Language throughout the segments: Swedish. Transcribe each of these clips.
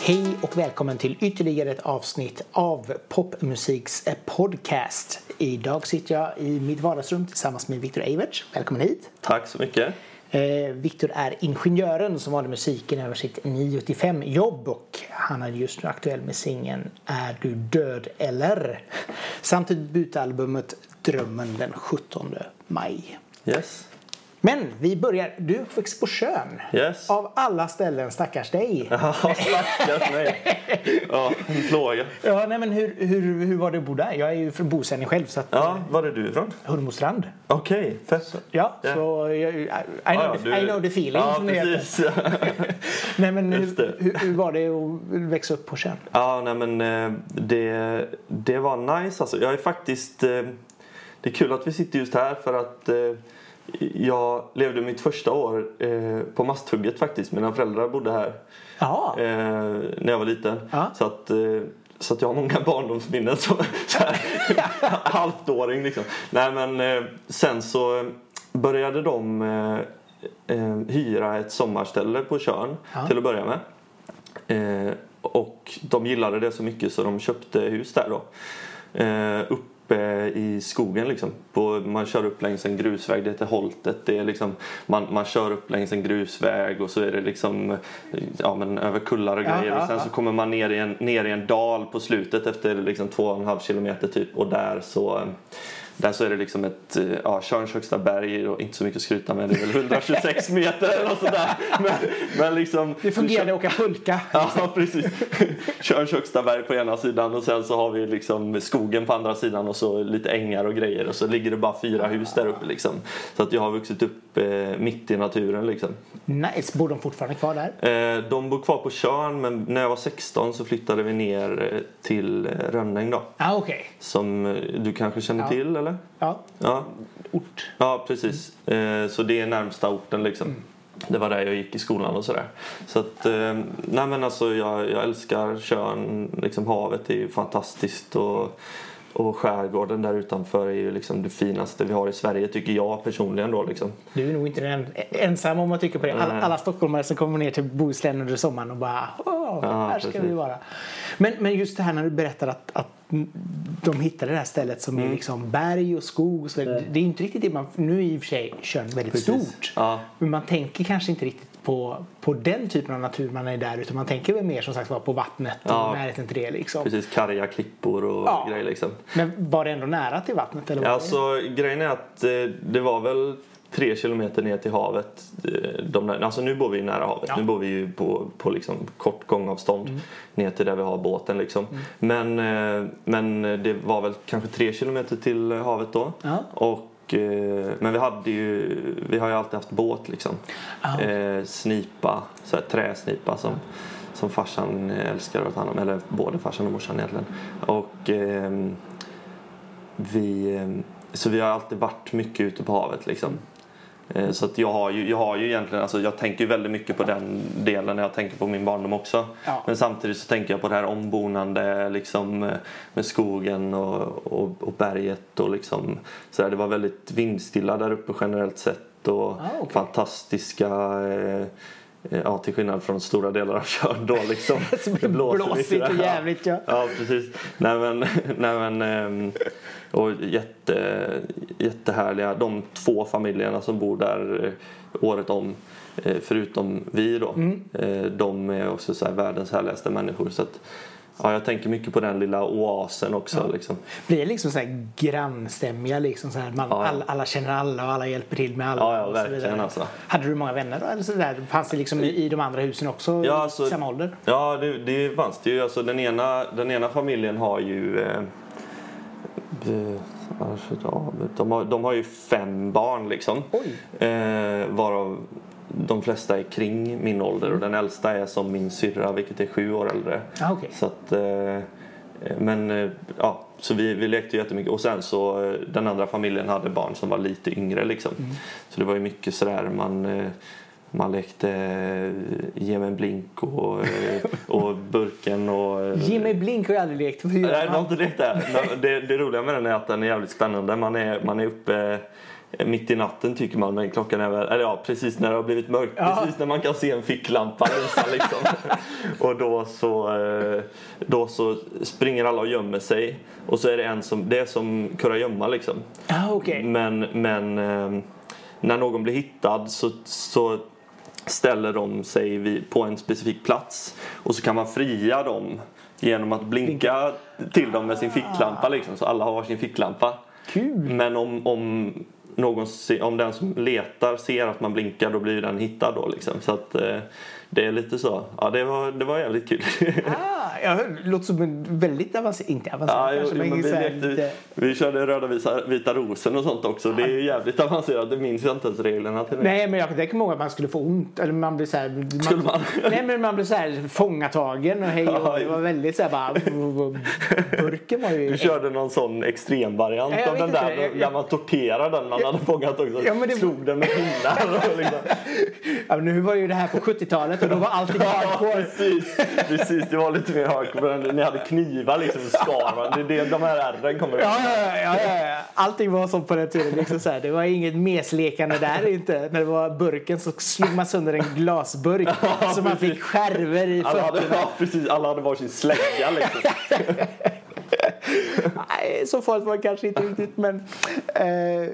Hej och välkommen till ytterligare ett avsnitt av Popmusiks podcast. Idag sitter jag i mitt vardagsrum tillsammans med Viktor Eiverts. Välkommen hit. Tack så mycket. Eh, Viktor är ingenjören som valde musiken över sitt 9-5 jobb och han är just nu aktuell med singeln Är du död eller? Samt debutalbumet Drömmen den 17 maj. Yes. Men vi börjar. Du är uppväxt på Tjörn. Yes. Av alla ställen, stackars dig. Ja, stackars mig. Ja, en plåga. Ja, nej, men hur, hur, hur var det att bo där? Jag är ju från bosättning själv. Så att, Ja, var är du ifrån? Hormostrand. Okej, fett. Ja, Ja. så jag, I, know Ja, the, du- I know the feeling. Ja, precis. Nej, men hur, hur, hur var det att växa upp på Tjörn? Ja, nej men eh, det, det var nice alltså. Jag är faktiskt... Det är kul att vi sitter just här för att eh, jag levde mitt första år eh, på Masthugget faktiskt. Mina föräldrar bodde här eh, när jag var liten. Ja. Så att... eh, Så att jag har många barndomsminnen som halvtåring liksom. Nej men eh, sen så började de eh, hyra ett sommarställe på Tjörn Ja. till att börja med. Och de gillade det så mycket så de köpte hus där då. Uppe i skogen liksom. På, man kör upp längs en grusväg, det heter Holtet. Det är liksom, man, man kör upp längs en grusväg och så är det liksom ja, men över kullar och Ja, grejer. ja, och sen ja. så kommer man ner i en, ner i en dal på slutet efter liksom två och en halv kilometer typ. Och där så där så är det liksom ett, eh, ja, Tjörns högsta berg och inte så mycket att skryta med. Det är väl 126 meter eller något sådär. Men, men liksom, det fungerade att åka pulka. Ja, precis. Tjörns högsta berg på ena sidan och sen så har vi liksom skogen på andra sidan och så lite ängar och grejer och så ligger det bara fyra hus där uppe liksom. Så att jag har vuxit upp eh, mitt i naturen liksom. Nice. Bor de fortfarande kvar där? Eh, de bor kvar på Tjörn men när jag var 16 så flyttade vi ner eh, till eh, Rönnäng då. Ah, okej. Som du kanske känner Ja. till eller? Ja, Ja, ort. ja precis. Eh, så det är närmsta orten liksom. Det var där jag gick i skolan och sådär. Så att, eh, nej men alltså jag, jag älskar Tjörn, liksom havet är ju fantastiskt och, och skärgården där utanför är ju liksom det finaste vi har i Sverige tycker jag personligen då liksom. Du är nog inte den ensam om att tycka på det. Alla, Nej. alla stockholmare som kommer ner till Bohuslän under sommaren och bara Åh, Ja, här ska precis. vi vara. Men, men just det här när du berättar att, att de hittade det här stället som Mm. är liksom berg och skog och så vidare. Det är inte riktigt det man, nu är i och för sig Tjörn väldigt Precis. stort. Ja. Men man tänker kanske inte riktigt på, på den typen av natur man är där utan man tänker väl mer som sagt på vattnet och Ja. närheten till det liksom. Precis, karga klippor och Ja. grejer liksom. Men var det ändå nära till vattnet eller? Var det? alltså, grejen är att eh, det var väl tre kilometer ner till havet. eh, De alltså nu bor vi nära havet. Ja. Mm. Nu bor vi ju på, på liksom kort gångavstånd ner till där vi har båten. Liksom. Men, eh, men det var väl kanske tre kilometer till havet då. Ja. Och, eh, men vi, hade ju, vi har ju alltid haft båt. Liksom. Eh, snipa, så här, träsnipa som, som farsan älskar att ta hand om. Eller både farsan och morsan egentligen. Och ehm, vi, ehm, så vi har alltid varit mycket ute på havet liksom. Eh, Så att jag har ju, jag har ju egentligen, alltså jag tänker väldigt mycket på den delen när jag tänker på min barndom också. Ja. Men samtidigt så tänker jag på det här ombonande liksom eh, med skogen och, och, och berget och liksom så där. Det var väldigt vindstilla där uppe generellt sett och Ah, okej. fantastiska eh, Ja, till skillnad från stora delar av Tjörn då liksom. Som är blåsigt och jävligt, ja. Ja, precis. Nej men, nej, men ehm, och jätte, jättehärliga. De två familjerna som bor där eh, året om, eh, förutom vi då. Mm. eh, De är också så här världens härligaste människor. Så att, ja, jag tänker mycket på den lilla oasen också. Liksom. Blir det liksom så här grannstämmiga liksom så här, man, Ja, ja. alla, alla känner alla och alla hjälper till med alla. Ja, ja, verkligen, alltså. Hade du många vänner då? Eller så där? Fanns det liksom i, i de andra husen också Ja, alltså- samma ålder? Ja, det, det fanns det ju. Alltså, den, ena, den ena familjen har ju... Eh, ja, de, har, de har ju fem barn liksom. Oj. Eh, varav de flesta är kring min ålder och den äldsta är som min syrra vilket är sju år äldre. Ah, okej. Så att, eh, men eh, ja, så vi, vi lekte jättemycket och sen så eh, den andra familjen hade barn som var lite yngre liksom. Så det var ju mycket sådär man man lekte Ge mig en blink och, och Burken och... Ge mig blink har jag aldrig lekt. Nej, du har man? inte lekt det. Det, det roliga med den är att den är jävligt spännande. Man är, man är uppe mitt i natten tycker man, men klockan är väl, eller ja, precis när det har blivit mörkt. Ja. Precis när man kan se en ficklampa lysa liksom. och då så, eh, då så springer alla och gömmer sig. Och så är det en som, det är som kurragömma liksom. Ah, okej. Men, men eh, när någon blir hittad så, så ställer de sig vid, på en specifik plats och så kan man fria dem genom att blinka till dem med sin ficklampa liksom, så alla har sin ficklampa. Kul. Men om, om, någon om den som letar ser att man blinkar då blir den hittad då liksom. Så att eh, det är lite så. Ja, det var, det var jävligt kul. Ah, ja, det låter som en väldigt avancerad, inte avancerad Ja, kanske, jo, men, men vi, lekte, lite... vi körde röda vita, vita rosen och sånt också. Det är ju jävligt avancerat. Det minns jag inte ens reglerna till. Nej, men jag tänker mig att man skulle få ont. Eller man blir så här, man, Skulle man? Nej, men man blir så här fångatagen och hej och Ja, Det var väldigt så här bara... Burken var ju... Du körde någon sån extremvariant Ja, jag av den där det. Jag- där man torterar den man hade fångat också. Ja, men det- Slog den med pinnar och liksom. Ja, men nu var ju det här på 70-talet och då var allting Ja, hardcore. precis. precis. Det var lite hardcore. men Ni hade knivar liksom och skar. Det är det de här ärren kommer Ja, ja, ja, ja, ja. Allting var som på den tiden. Liksom så här. Det var inget meslekande där inte. När det var burken så slog man sönder en glasburk så man fick skärvor i alla hade, ja, precis, alla hade varsin slägga liksom. Nej, så farligt var det kanske inte riktigt. Men, eh,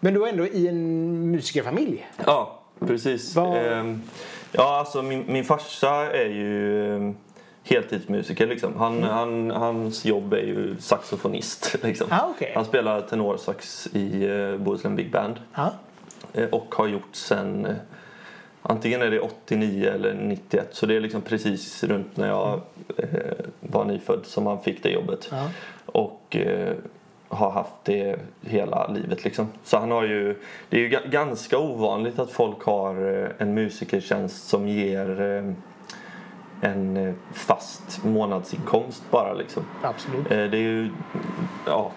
men du var ändå i en musikerfamilj. Ja, precis. Vad- Ehm, ja, alltså min, min farsa är ju ehm, heltidsmusiker liksom. Han, han, hans jobb är ju saxofonist liksom. Ah, okej. Han spelar tenorsax i eh, Bohuslän Big Band. Ja. Eh, och har gjort sen eh, antingen är det 89 eller 91 så det är liksom precis runt när jag eh, var nyfödd som han fick det jobbet. Ja. Och eh, har haft det hela livet liksom. Så han har ju, det är ju ga- ganska ovanligt att folk har en musikertjänst som ger eh, en eh, fast månadsinkomst bara liksom. Absolut. Eh, det är ju, ja.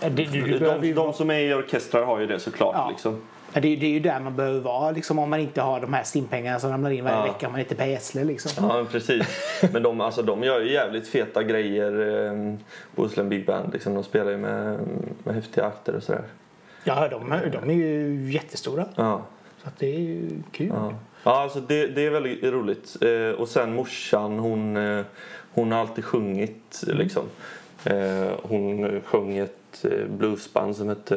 Det, du, du De, ju de som är i orkestrar har ju det såklart Ja. liksom. Det, är- det är ju där man behöver vara liksom, om man inte har de här stimpengarna som ramlar in varje Ja. vecka om man inte är Per Gessle. Liksom. Ja, precis. Men de, alltså, de gör ju jävligt feta grejer, Bohuslän Big Band. Liksom. De spelar ju med, med häftiga akter och sådär. Ja, de, de är ju jättestora. Ja. Så att det är ju kul. Ja, ja alltså det, det är väldigt roligt. Eh, och sen morsan, hon, eh, hon har alltid sjungit. Liksom. Eh, hon sjöng ett eh, bluesband som hette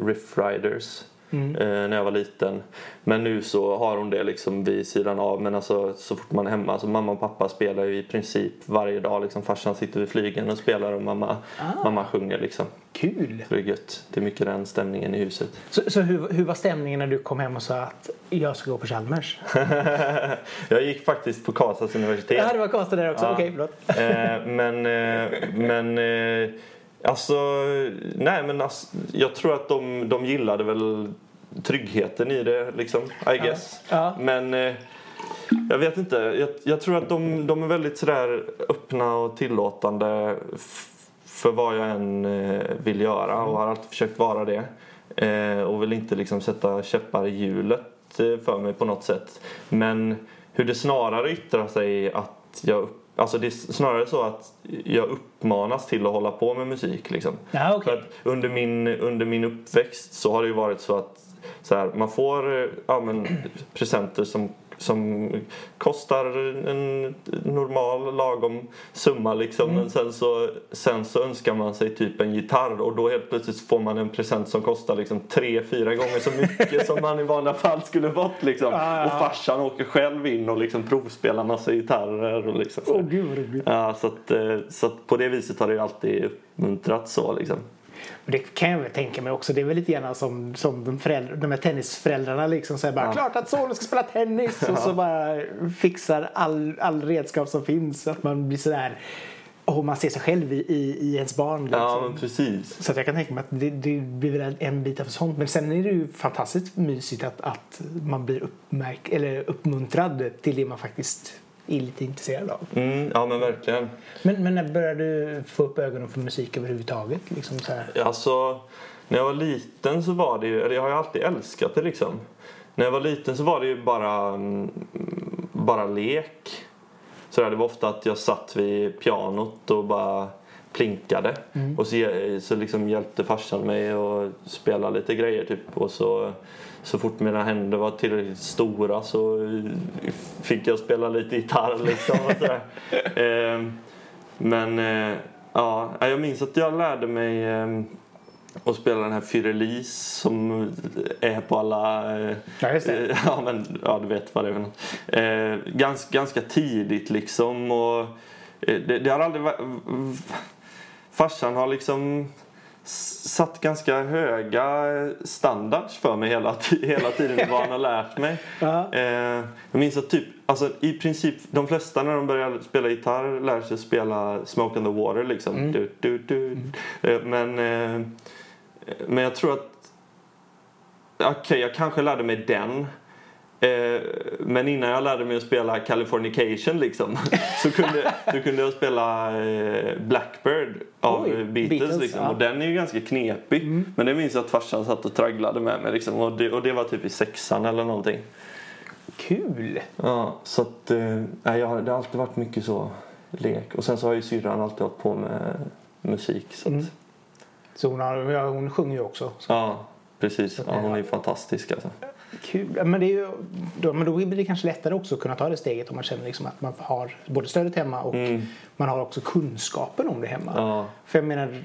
Riff Riders. Mm. eh, när jag var liten. Men nu så har hon det liksom vid sidan av. Men alltså så fort man är hemma, alltså mamma och pappa spelar ju i princip varje dag. Liksom. Farsan sitter vid flygeln och spelar och mamma, Ah. mamma sjunger liksom. Kul! Så det är gött. Det är mycket den stämningen i huset. Så, så hur, hur var stämningen när du kom hem och sa att jag ska gå på Chalmers? jag gick faktiskt på Karlstads universitet. Ja, det var Karlstad där också. Ja. Okej, förlåt. Eh, men, eh, men eh, alltså, nej men alltså, jag tror att de, de gillade väl tryggheten i det liksom, I guess. Ja. Men eh, jag vet inte, jag, jag tror att de, de är väldigt sådär öppna och tillåtande för vad jag än eh, vill göra och har alltid försökt vara det. Eh, och vill inte liksom sätta käppar i hjulet eh, för mig på något sätt. Men hur det snarare yttrar sig att jag upp- Alltså det är snarare så att jag uppmanas till att hålla på med musik. Liksom. Ja, okej. För under, min, under min uppväxt så har det ju varit så att så här, man får eh, ja, men, presenter som, som kostar en normal lagom summa liksom. Men sen så, sen så önskar man sig typ en gitarr och då helt plötsligt får man en present som kostar liksom tre, fyra gånger så mycket som man i vanliga fall skulle fått liksom. Ja, ja, Och farsan åker själv in och liksom provspelar massa gitarrer och liksom så. Åh gud vad roligt. Ja, så, att, eh, så att på det viset har det alltid uppmuntrats så liksom. Och Det kan jag väl tänka mig också. Det är väl lite grann som, som de, föräldrar, de här tennisföräldrarna liksom säger bara Ja. klart att sonen ska spela tennis och så bara fixar all, all redskap som finns. Att man blir sådär och man ser sig själv i, i, i ens barn. Liksom. Ja, precis. Så att jag kan tänka mig att det, det blir väl en bit av sånt. Men sen är det ju fantastiskt mysigt att, att man blir uppmärk, eller uppmuntrad till det man faktiskt är lite intresserad av. Mm, ja, men verkligen. Men, men när började du få upp ögonen för musik överhuvudtaget? Liksom så här? Alltså, när jag var liten så var det ju, eller jag har ju alltid älskat det liksom. När jag var liten så var det ju bara, mm, bara lek. Så där, det var ofta att jag satt vid pianot och bara plinkade. Och så, så liksom hjälpte farsan mig att spela lite grejer typ. Och så, så fort mina händer var tillräckligt stora så fick jag spela lite gitarr liksom. Och sådär. Ehm, men eh, ja, jag minns att jag lärde mig eh, att spela den här Fyrelis som är på alla... eh, Ja, just det. eh, Ja, men ja, du vet vad det är för något. Eh, ganska, ganska tidigt liksom och eh, det, det har aldrig varit... Farsan har liksom satt ganska höga standards för mig hela, hela tiden vad han har lärt mig. Ja. Eh, jag minns att typ, alltså i princip de flesta när de börjar spela gitarr lär sig spela Smoke on the Water liksom. Du, du, du. Eh, men, eh, men jag tror att, okej jag kanske lärde mig den. Eh, men innan jag lärde mig att spela Californication liksom så kunde, så kunde jag spela eh, Blackbird av Oj, Beatles, Beatles, liksom. ja. och den är ju ganska knepig. Men det minns jag att farsan satt och tragglade med mig liksom. och, det, och det var typ i sexan eller någonting. Kul! Ja, så att eh, jag har, det har alltid varit mycket så lek. Och sen så har ju syrran alltid hållit på med musik. Så att, Mm. Så hon, har, hon sjunger ju också. Så Ja, precis. Ja, hon är fantastisk alltså. Kul. Men, det är ju, då, men då blir det kanske lättare också att kunna ta det steget om man känner liksom att man har både stödet hemma och man har också kunskapen om det hemma. Ja. För jag menar,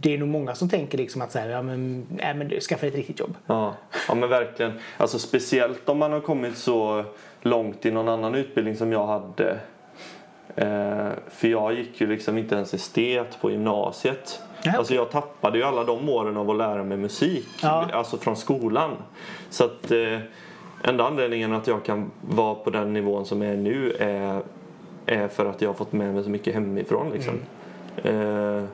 det är nog många som tänker liksom att så här, ja, men, nej, men skaffa ett riktigt jobb. Ja, ja men verkligen. Alltså speciellt om man har kommit så långt i någon annan utbildning som jag hade. Eh, för jag gick ju liksom inte ens estet på gymnasiet. Ja. Alltså jag tappade ju alla de åren av att lära mig musik. Ja. Alltså från skolan. Så att eh, enda anledningen att jag kan vara på den nivån som jag är nu är, är för att jag har fått med mig så mycket hemifrån liksom. Eh,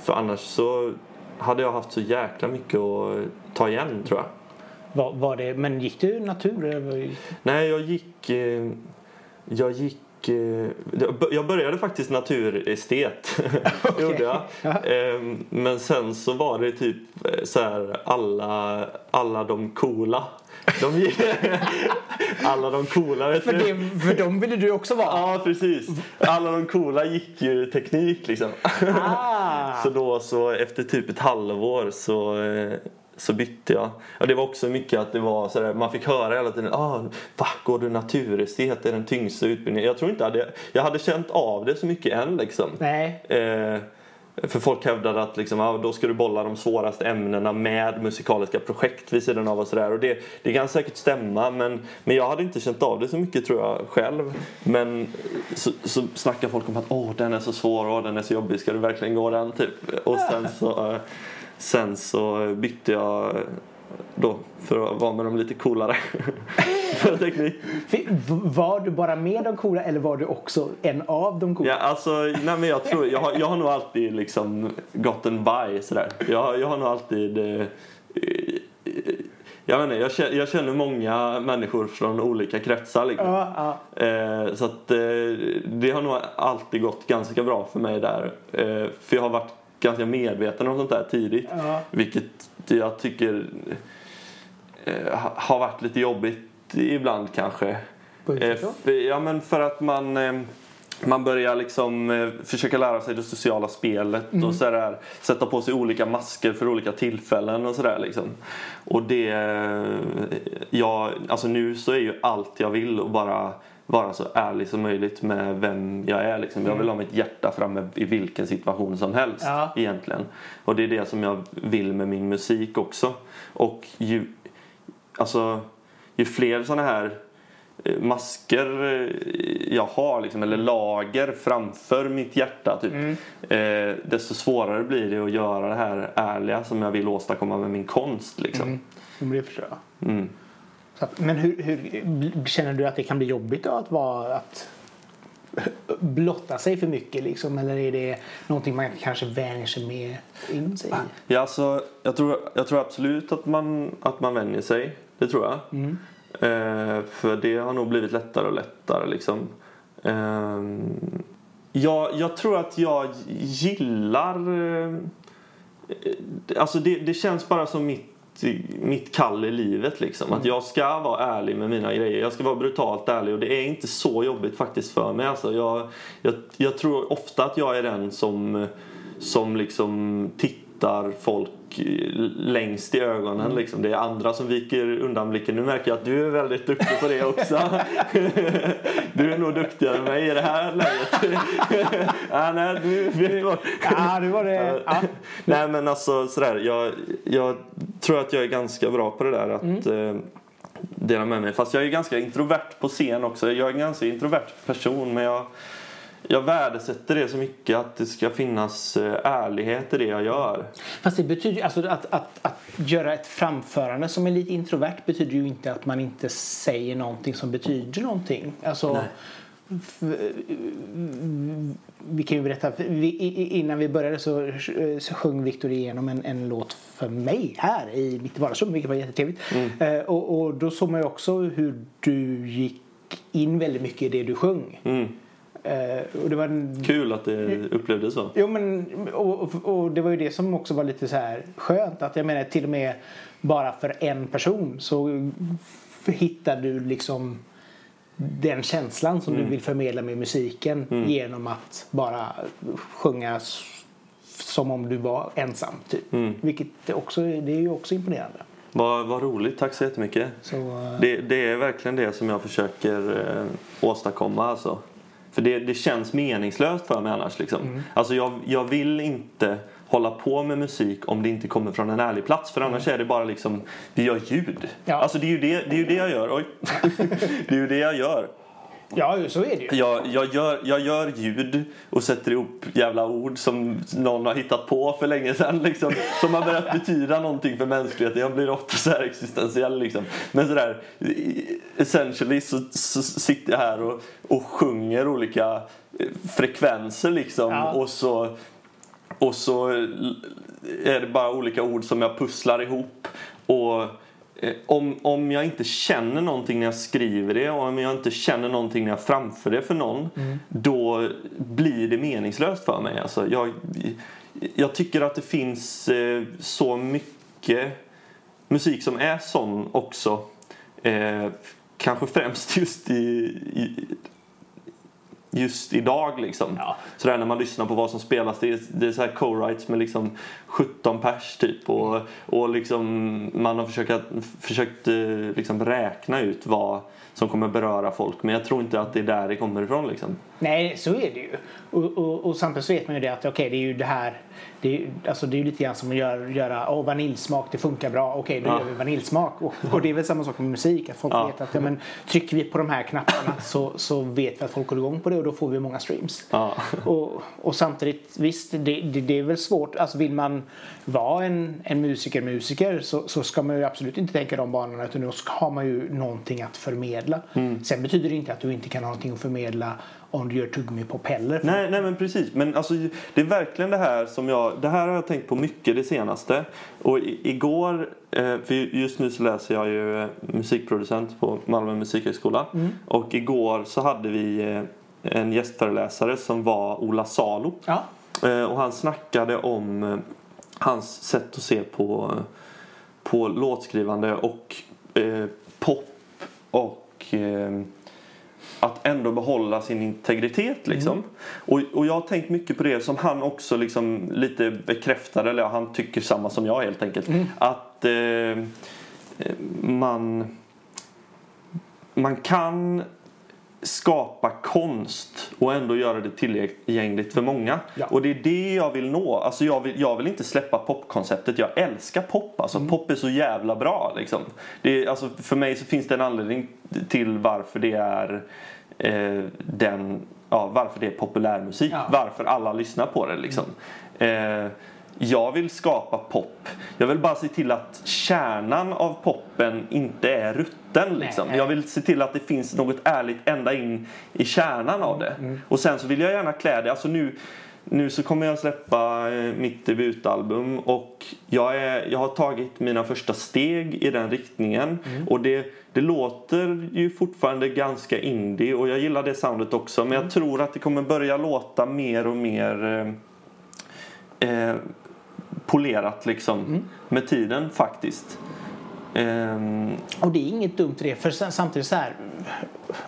för annars så hade jag haft så jäkla mycket att ta igen tror jag. Var, var det, men gick du natur? Eller? Nej, jag gick... Eh, jag gick... Eh, jag började faktiskt naturestet. Det gjorde jag. Eh, men sen så var det typ eh, så här alla, alla de coola. De alla de coola vet För, det, för dem ville du också vara. Ja, precis. Alla de coola gick ju teknik liksom. Ah. Så då så efter typ ett halvår så, eh, så bytte jag. Och det var också mycket att det var sådär, man fick höra hela tiden ah, va, går du naturestet? Det är den tyngsta utbildningen. Jag tror inte att jag, hade känt av det så mycket än liksom. Nej. Eh, för folk hävdade att liksom, ah, då ska du bolla de svåraste ämnena med musikaliska projekt vid sidan av och sådär. Och det, det kan säkert stämma men, men jag hade inte känt av det så mycket tror jag själv. Men så, så snackar folk om att åh den är så svår och den är så jobbig, ska du verkligen gå den? Typ. Och sen så, eh, sen så bytte jag då för att vara med de lite coolare. för teknik. Var du bara med de coola eller var du också en av de coola? Ja, alltså, nej men jag tror, jag har, jag har nog alltid liksom gotten by sådär. Jag, jag har nog alltid, eh, eh, jag inte, jag känner, jag känner många människor från olika kretsar liksom. Ja, ja. Eh, så att eh, det har nog alltid gått ganska bra för mig där. Eh, för jag har varit ganska medveten om sånt där tidigt. Ja. Vilket jag tycker eh, ha- har varit lite jobbigt ibland kanske. Eh, för, ja men för att man eh, man börjar liksom eh, försöka lära sig det sociala spelet Mm. och sådär, sätta på sig olika masker för olika tillfällen och sådär liksom. Och det, eh, ja, alltså nu så är ju allt jag vill och bara vara så ärlig som möjligt med vem jag är liksom. Jag vill ha mitt hjärta framme i vilken situation som helst Mm. Ja. egentligen. Och det är det som jag vill med min musik också. Och ju, alltså, ju fler sådana här eh, masker eh, jag har liksom, eller lager framför mitt hjärta typ, eh, desto svårare blir det att göra det här ärliga som jag vill åstadkomma med min konst. Liksom. Mm. Det förstår jag. Mm. Att, men hur, hur känner du att det kan bli jobbigt att vara att blotta sig för mycket liksom? Eller är det någonting man kanske vänjer sig med in sig? Ja, alltså, jag, tror, jag tror absolut att man, att man vänjer sig. Det tror jag. Eh, för det har nog blivit lättare och lättare. Liksom. Eh, jag, jag tror att jag gillar... Eh, alltså det, det känns bara som mitt mitt kall i livet liksom. Mm. Att jag ska vara ärlig med mina grejer. Jag ska vara brutalt ärlig och det är inte så jobbigt faktiskt för mig. Alltså, jag, jag, jag tror ofta att jag är den som, som liksom tittar folk längst i ögonen. Mm. Liksom. Det är andra som viker undan blicken. Nu märker jag att du är väldigt duktig på det också. du är nog duktigare än mig i det här läget. ja, nej, du, ja, du var det. Ja. nej, men alltså sådär. Jag, jag tror att jag är ganska bra på det där. Att, mm. eh, dela med mig. Fast jag är ganska introvert på scen också. Jag är en ganska introvert person men jag jag värdesätter det så mycket att det ska finnas eh, ärlighet i det jag gör. Fast det betyder alltså att, att, att göra ett framförande som är lite introvert betyder ju inte att man inte säger någonting som betyder någonting. Alltså, vi kan ju berätta, innan vi började så, så sjöng Victor igenom en, en låt för mig här i mitt vardagsrum vilket var jättetrevligt. Mm. Och, och, då såg man ju också hur du gick in väldigt mycket i det du sjöng. Mm. Uh, och det var en... Kul att det upplevdes så. Jo, men, och, och, det var ju det som också var lite så här skönt. Att jag menar till och med bara för en person så hittar du liksom den känslan som mm. du vill förmedla med musiken mm. genom att bara sjunga som om du var ensam. Typ. Mm. Vilket också, det är ju också imponerande. Vad, vad roligt, tack så jättemycket. Så, uh... det, det är verkligen det som jag försöker eh, åstadkomma. Alltså. För det, det känns meningslöst för mig annars. Liksom. Mm. Alltså jag, jag vill inte hålla på med musik om det inte kommer från en ärlig plats. För annars mm. är det bara liksom, vi gör ljud. Ja. Alltså det är ju det, det, är ju det jag gör. Oj. det är ju det jag gör. Ja, så är det ju. Jag, jag, gör, jag gör ljud och sätter ihop jävla ord som någon har hittat på för länge sedan. Liksom, som har börjat betyda någonting för mänskligheten. Jag blir ofta så här existentiell. Liksom. Men sådär, essentially så, så sitter jag här och, och sjunger olika eh, frekvenser liksom. Ja. Och så och så är det bara olika ord som jag pusslar ihop. Och om, om jag inte känner någonting när jag skriver det och om jag inte känner någonting när jag framför det för någon mm. då blir det meningslöst för mig. Alltså, jag, jag tycker att det finns eh, så mycket musik som är sån också. Eh, kanske främst just i, i just idag liksom. Ja. Sådär när man lyssnar på vad som spelas. Det är, det är så här co-writes med liksom 17 pers typ. Och, och liksom man har försökt, försökt eh, liksom räkna ut vad som kommer beröra folk. Men jag tror inte att det är där det kommer ifrån liksom. Nej, så är det ju. Och, och, och samtidigt så vet man ju det att okej, okay, det är ju det här. Det är, alltså det är ju lite grann som att göra, göra oh, vaniljsmak, det funkar bra. Okej, okay, då ja. gör vi vaniljsmak. Och, och, det är väl samma sak med musik. Att folk ja. vet att ja, men, trycker vi på de här knapparna så, så vet vi att folk går igång på det och då får vi många streams. Ja. Och, och samtidigt, visst, det, det, det, är väl svårt. Alltså vill man vara en, en musiker, musiker så, så ska man ju absolut inte tänka de banorna utan då har man ju någonting att förmedla. Mm. Sen betyder det inte att du inte kan ha någonting att förmedla om du gör tuggummi på peller. Nej, nej men precis. Men alltså, det är verkligen det här som jag, det här har jag tänkt på mycket det senaste. Och igår, eh, för just nu så läser jag ju eh, musikproducent på Malmö musikhögskola. Mm. Och igår så hade vi eh, en gästföreläsare som var Ola Salo. Ja. Och han snackade om hans sätt att se på, på låtskrivande och eh, pop och eh, att ändå behålla sin integritet. Liksom. Mm. Och, och jag har tänkt mycket på det som han också liksom lite bekräftade, eller han tycker samma som jag helt enkelt. Mm. Att eh, man, man kan skapa konst och ändå göra det tillgängligt för många. Ja. Och det är det jag vill nå. Alltså jag, vill, jag vill inte släppa popkonceptet. Jag älskar pop. Alltså mm. Pop är så jävla bra. Liksom. Det är, alltså, för mig så finns det en anledning till varför det är eh, den, ja, varför det är populärmusik. Ja. Varför alla lyssnar på det. Liksom. Mm. Eh, jag vill skapa pop. Jag vill bara se till att kärnan av poppen inte är rutten. Liksom. Jag vill se till att det finns något ärligt ända in i kärnan av det. Mm. Och sen så vill jag gärna klä det. Alltså nu, nu så kommer jag släppa eh, mitt debutalbum och jag, är, jag har tagit mina första steg i den riktningen. Mm. Och det, det låter ju fortfarande ganska indie och jag gillar det soundet också. Men jag mm. tror att det kommer börja låta mer och mer eh, eh polerat liksom Mm. med tiden faktiskt. Ehm, Och det är inget dumt i det. För samtidigt så här.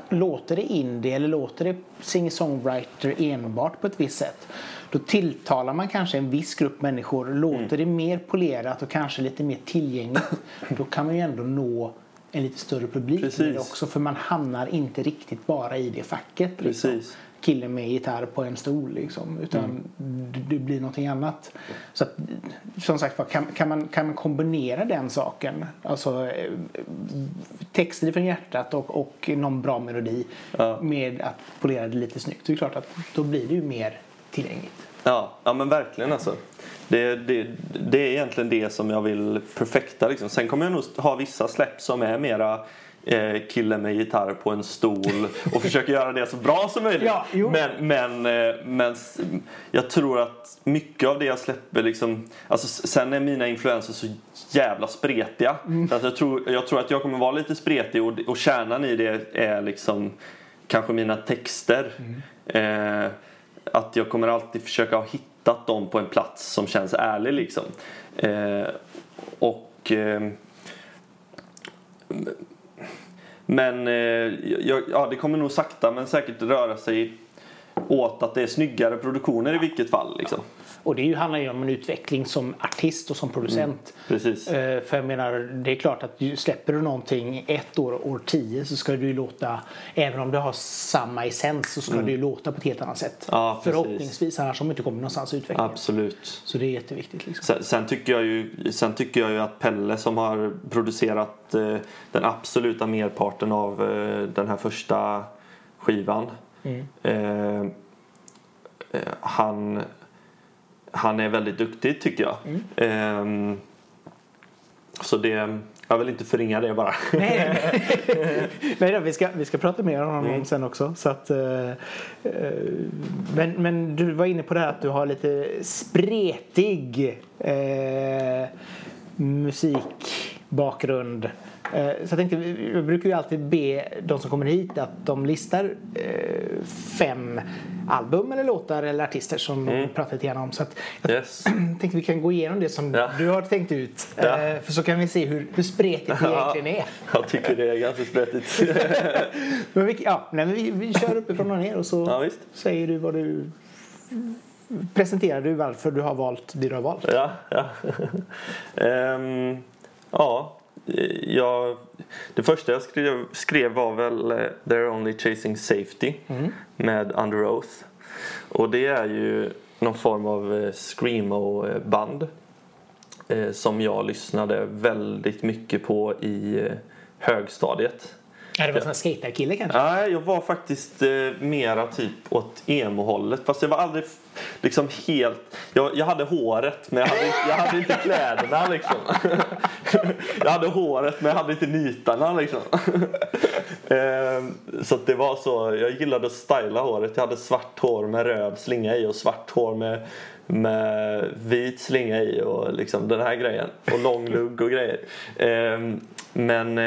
Låter det indie eller låter det singer-songwriter enbart på ett visst sätt. Då tilltalar man kanske en viss grupp människor. Låter Mm. det mer polerat och kanske lite mer tillgängligt. då kan man ju ändå nå en lite större publik med Precis. det också. För man hamnar inte riktigt bara i det facket. Liksom. Killen med gitarr på en stol liksom. Utan Mm. det, blir någonting annat. Så att, som sagt kan, kan, man, kan man kombinera den saken? Alltså eh, texter från hjärtat och, och någon bra melodi Ja. med att polera det lite snyggt. Det är klart att då blir det ju mer tillgängligt. Ja, ja men verkligen alltså. Det, det, det är egentligen det som jag vill perfekta. Liksom. Sen kommer jag nog ha vissa släpp som är mera killen med gitarr på en stol och försöker göra det så bra som möjligt. Ja, men, men, eh, men jag tror att mycket av det jag släpper liksom, alltså, sen är mina influenser så jävla spretiga. Mm. Så att jag, tror, jag tror att jag kommer vara lite spretig och, och kärnan i det är liksom kanske mina texter. Mm. Eh, att jag kommer alltid försöka ha hittat dem på en plats som känns ärlig liksom. Eh, och eh, men eh, ja, det kommer nog sakta men säkert röra sig åt att det är snyggare produktioner i vilket fall. Liksom. Och det handlar ju om en utveckling som artist och som producent. Precis. Eh, För jag menar, det är klart att du släpper du någonting ett år, år tio så ska det ju låta, även om det har samma essens så ska det ju låta på ett helt annat sätt. Mm. Ja. Förhoppningsvis, annars har man inte kommit någonstans i utvecklingen. Absolut. Så det är jätteviktigt. Liksom. Sen, sen, tycker jag ju, sen tycker jag ju att Pelle som har producerat eh, den absoluta merparten av eh, den här första skivan. Eh, eh, han, han är väldigt duktig tycker jag. Eh, så det, jag vill inte förringa det bara. Nej, Nej då, vi, ska, vi ska prata mer om honom Mm. sen också. Så att, eh, eh, men, men du var inne på det här att du har lite spretig eh, musikbakgrund. Eh, så jag tänkte, vi vi brukar ju alltid be de som kommer hit att de listar eh, fem album eller låtar eller artister som de pratar lite grann om. Så jag Yes. tänkte vi kan gå igenom det som Ja. du har tänkt ut. Ja. Eh, för så kan vi se hur, hur spretigt det egentligen är. Jag tycker det är ganska spretigt. Men vi, ja, nej, men vi, vi kör uppifrån och ner och så Ja, säger du vad du presenterar du varför du har valt det du har valt. Ja, ja. Ehm, ja, jag, det första jag skrev, skrev var väl eh, They're Only Chasing Safety med Under Oath. Och det är ju någon form av eh, screamo-band eh, som jag lyssnade väldigt mycket på i eh, högstadiet. Ja, det var en sån här skaterkille kanske? Nej, jag var faktiskt eh, mera typ åt emo-hållet. Fast jag var aldrig liksom helt... Jag, jag hade håret men jag hade, inte- jag hade inte kläderna liksom. jag hade håret men jag hade inte nitarna liksom. eh, så att det var så. Jag gillade att styla håret. Jag hade svart hår med röd slinga i och svart hår med, med vit slinga i och liksom den här grejen. Och lång lugg och grejer. Ehm, eh, men...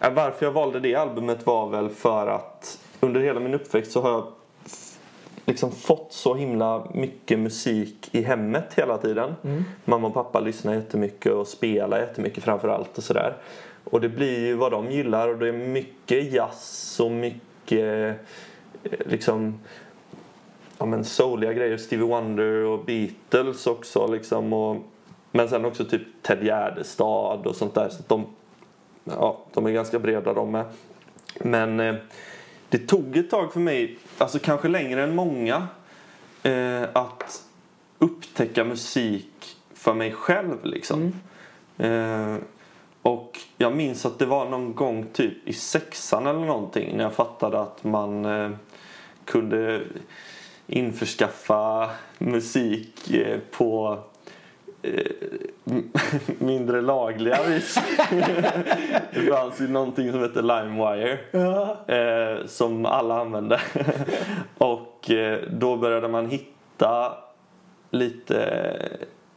Varför jag valde det albumet var väl för att under hela min uppväxt så har jag liksom fått så himla mycket musik i hemmet hela tiden. Mamma och pappa lyssnar jättemycket och spelar jättemycket framför allt och sådär. Och det blir ju vad de gillar och det är mycket jazz och mycket eh, liksom ja, men souliga grejer. Stevie Wonder och Beatles också liksom. Och, men sen också typ Ted Gärdestad och sånt där. Så att de ja, de är ganska breda de med. Men eh, det tog ett tag för mig, alltså kanske längre än många, eh, att upptäcka musik för mig själv liksom. Eh, och jag minns att det var någon gång typ i sexan eller någonting när jag fattade att man eh, kunde införskaffa musik eh, på mindre lagliga vis. det fanns ju någonting som heter LimeWire eh, som alla använde. och eh, då började man hitta lite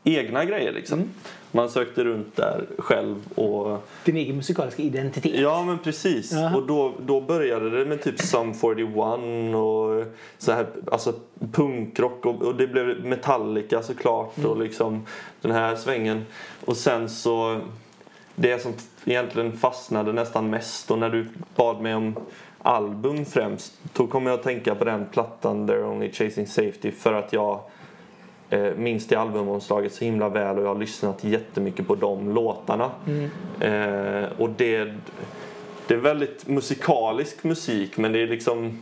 egna grejer liksom. Man sökte runt där själv och Din egen musikaliska identitet. Ja men precis. Ja. Och då, då började det med typ Sum 41 och så här, alltså punkrock och, och det blev Metallica såklart och liksom den här svängen. Och sen så det som egentligen fastnade nästan mest och när du bad mig om album främst då kom jag att tänka på den plattan They're Only Chasing Safety för att jag eh, minns det albumomslaget så himla väl och jag har lyssnat jättemycket på de låtarna. Eh, och det, det är väldigt musikalisk musik men det är liksom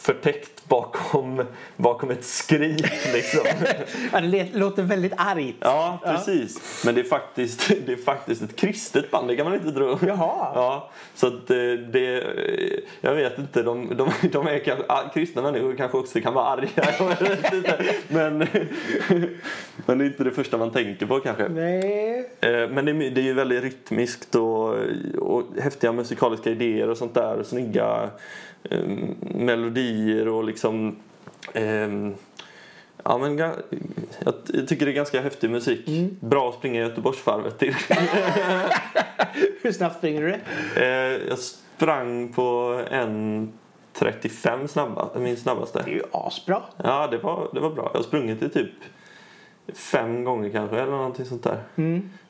förtäckt bakom, bakom ett skrik liksom. Ja, det låter väldigt argt. Ja, precis. Men det är, faktiskt, det är faktiskt ett kristet band, det kan man inte tro. Jaha. Ja, så att det, det, jag vet inte, de, de, de är kanske, ah, kristna människor kanske också kan vara arga. Men, men det är inte det första man tänker på kanske. Nej. Eh, Men det är, det är ju väldigt rytmiskt och, och häftiga musikaliska idéer och sånt där. Och snygga eh, melodier och liksom... ehm, ja, men, jag, jag tycker det är ganska häftig musik. Bra att springa Göteborgsvarvet till. Hur snabbt springer du det? eh, jag sprang på en 35 snabba, min snabbaste. Det är ju asbra. Ja, det var, det var bra. Jag har sprungit det typ fem gånger kanske eller någonting sånt där.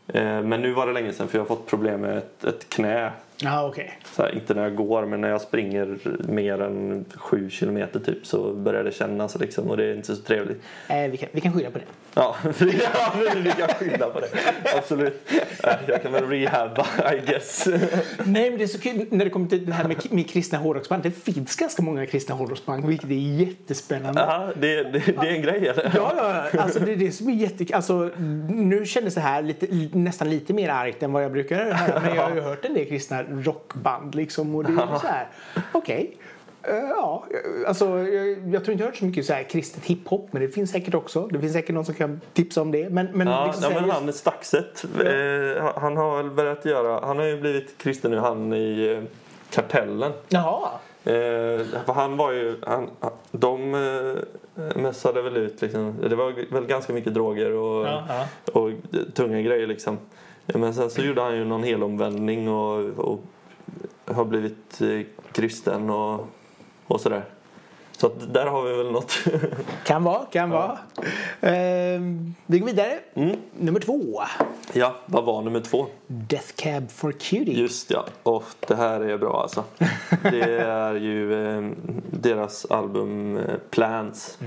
Eh, Men nu var det länge sedan för jag har fått problem med ett, ett knä. Ja, okej. Så här, inte när jag går men när jag springer mer än sju kilometer typ så börjar det kännas liksom och det är inte så trevligt. Eh, vi, kan, vi kan skylla på det. Ja, vi kan skylla på det. Absolut. Eh, Jag kan väl rehabba I guess. Nej, men det är så kul när det kommer till det här med, med kristna hårdrocksband. Det finns ganska många kristna hårdrocksband, vilket är jättespännande. Ja, det, det, det är en grej eller? Ja, ja, ja. alltså det är det som är jättekul. Alltså, nu kändes det här lite, nästan lite mer argt än vad jag brukar höra. Men jag har ju hört en del kristna rockband liksom. Och det är så här, okej. Eh, ja, alltså, jag, jag tror inte jag har hört så mycket så här kristet hiphop, men det finns säkert också. Det finns säkert någon som kan tipsa om det. Men, men, Ja, liksom ja men just- han Staxet, eh, han har väl börjat göra, han har ju blivit kristen nu, han i eh, Kartellen. Jaha. Eh, för han var ju, han, de eh, mässade väl ut liksom, det var väl ganska mycket droger och, Ja, ja. och tunga grejer liksom. Men sen så gjorde han ju någon helomvändning och, och har blivit eh, kristen och, och sådär. Så att där har vi väl något. Kan vara, kan vara. Eh, vi går vidare. Mm. Nummer två. ja, vad var nummer två? Death Cab for Cutie. Just ja, och det här är bra alltså. Det är ju eh, deras album eh, Plans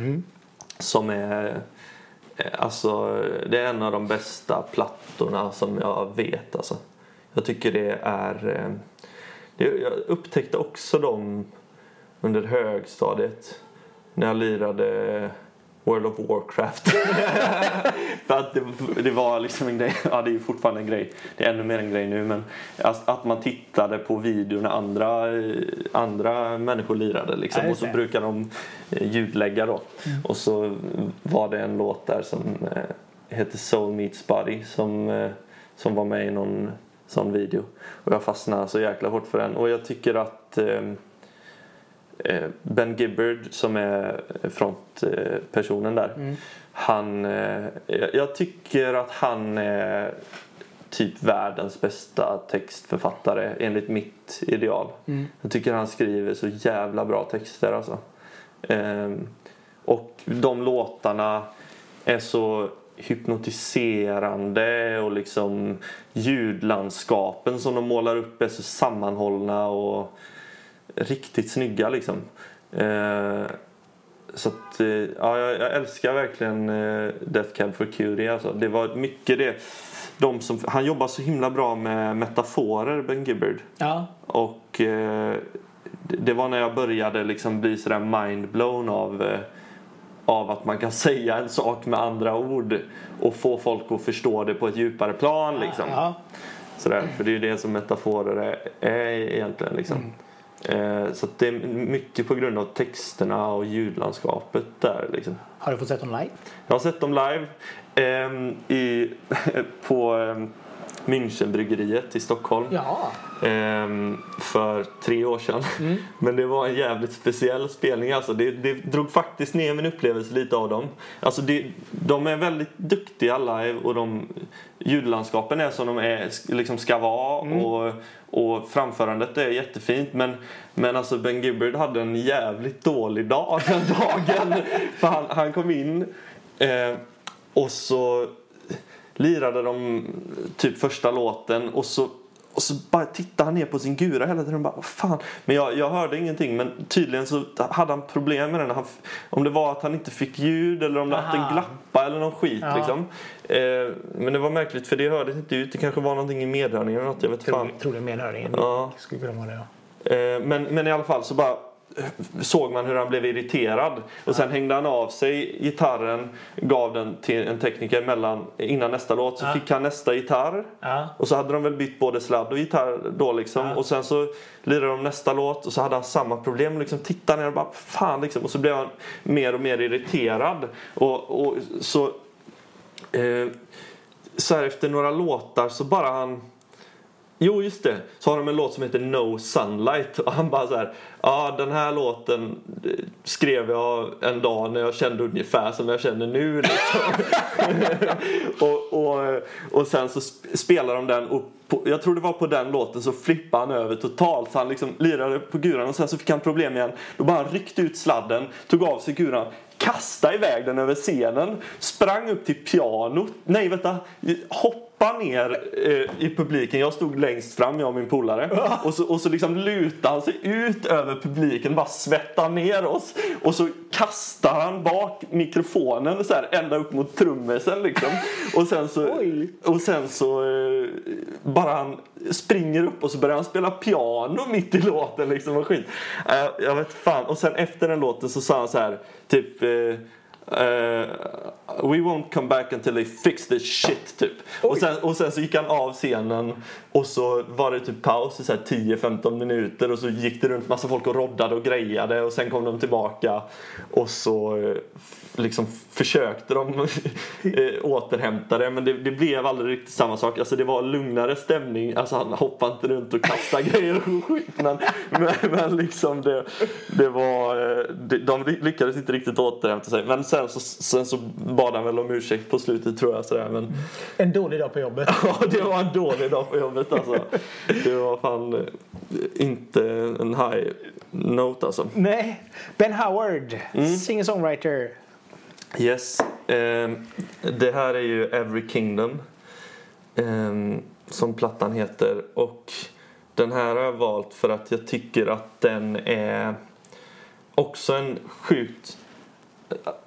som är Eh, alltså det är en av de bästa plattorna som jag vet alltså. Jag tycker det är eh, det, jag upptäckte också dem under högstadiet när jag lirade World of Warcraft. För att det, det var liksom en grej, ja det är ju fortfarande en grej, det är ännu mer en grej nu men alltså, att man tittade på videor när andra, andra människor lirade liksom Ja, och så brukar de eh, ljudlägga då. Och så var det en låt där som eh, heter Soul Meets Body som, eh, som var med i någon sån video. Och jag fastnade så jäkla hårt för den och jag tycker att eh, Ben Gibbard som är frontpersonen där. Han, eh, jag- tycker att han är typ världens bästa textförfattare enligt mitt ideal. Jag tycker han skriver så jävla bra texter alltså. Ehm, och de låtarna är så hypnotiserande och liksom ljudlandskapen som de målar upp är så sammanhållna och riktigt snygga liksom. Eh, så att, eh, ja, jag, jag älskar verkligen eh, Death Cab for Cutie. Alltså. Det var mycket det. De som, han jobbar så himla bra med metaforer, Ben Gibbard. Ja. Och eh, det- var när jag började liksom bli sådär mindblown av, eh, av att man kan säga en sak med andra ord och få folk att förstå det på ett djupare plan. Liksom. Ja. Sådär, för det är ju det som metaforer är, är egentligen. Liksom. Eh, så att det är mycket på grund av texterna och ljudlandskapet där. Liksom. Har du fått sett dem live? Jag har sett dem live ehm, i, på ehm, Münchenbryggeriet i Stockholm. Ja. Ehm, för tre år sedan. Men det var en jävligt speciell spelning. Alltså det, det drog faktiskt ner min upplevelse lite av dem. Alltså det, de är väldigt duktiga alla och de, ljudlandskapen är som de är, liksom ska vara. Och, och framförandet är jättefint. Men, men alltså Ben Gibbard hade en jävligt dålig dag den dagen. För han, han kom in eh, och så lirade de typ första låten och så och så bara tittade han ner på sin gura hela tiden och bara fan. Men jag, jag hörde ingenting men tydligen så hade han problem med den. Han, om det var att han inte fick ljud eller om det att den glappade eller någon skit Ja. liksom. Eh, men det var märkligt för det hördes inte ut. Det kanske var någonting i medhörningen eller något. Jag vet fan. Troligen, troligen medhörningen. Ja. Skulle kunna vara det, ja. Eh, men, men i alla fall så bara såg man hur han blev irriterad. Och sen hängde han av sig gitarren, gav den till en tekniker mellan, innan nästa låt. Så Ja. fick han nästa gitarr. Ja. Och så hade de väl bytt både sladd och gitarr då liksom. Ja. Och sen så lirade de nästa låt och så hade han samma problem. Liksom tittade ner och bara fan liksom. Och så blev han mer och mer irriterad. Och, och så, eh, så här efter några låtar så bara han Jo, just det. Så har de en låt som heter No Sunlight. Och han bara så här. Ja, den här låten eh, skrev jag en dag när jag kände ungefär som jag känner nu. Liksom. och, och, och sen så spelar de den och på, jag tror det var på den låten så flippade han över totalt. Så han liksom lirade på guran och sen så fick han problem igen. Då bara han ryckte ut sladden, tog av sig guran kastade iväg den över scenen, sprang upp till pianot, nej vänta, hoppa ner eh, i publiken. Jag stod längst fram, jag och min polare. Och så, och så liksom lutade han sig ut över publiken, bara svettade ner oss. Och så kastar han bak mikrofonen så här, ända upp mot trummisen liksom. Och sen så, Oj. och sen så eh, bara han springer upp och så börjar han spela piano mitt i låten liksom och skit. Eh, jag vet fan. Och sen efter den låten så sa han så här typ eh, We won't come back until they fix this shit typ. Och sen, och sen så gick han av scenen och så var det typ paus i så här 10-15 minuter och så gick det runt massa folk och roddade och grejade och sen kom de tillbaka och så eh, liksom försökte de eh, återhämta det men det, det blev aldrig riktigt samma sak. Alltså det var lugnare stämning. Alltså han hoppade inte runt och kastade grejer och skit men, men, men liksom det, det var de lyckades inte riktigt återhämta sig. Men sen så, sen så bad han väl om ursäkt på slutet tror jag sådär men En dålig dag på jobbet. Ja, det var en dålig dag på jobbet alltså. Det var fan eh, inte en high note alltså. Nej. Ben Howard, singer-songwriter. Yes. ehm, det här är ju Every Kingdom. ehm, som plattan heter. Och den här har jag valt för att jag tycker att den är också en sjukt...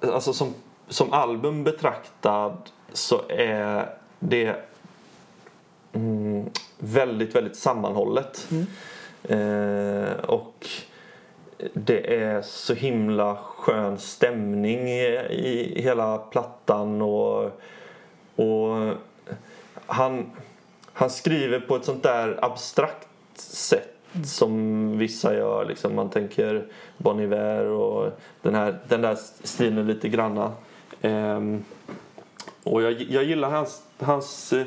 Alltså som, som album betraktad så är det mm, väldigt, väldigt sammanhållet. Eh, och det är så himla skön stämning i, i hela plattan och, och han, han skriver på ett sånt där abstrakt sätt som vissa gör. Liksom man tänker Bon Iver och den, här, den där stilen lite granna. Ehm, och jag, jag gillar hans, hans eh,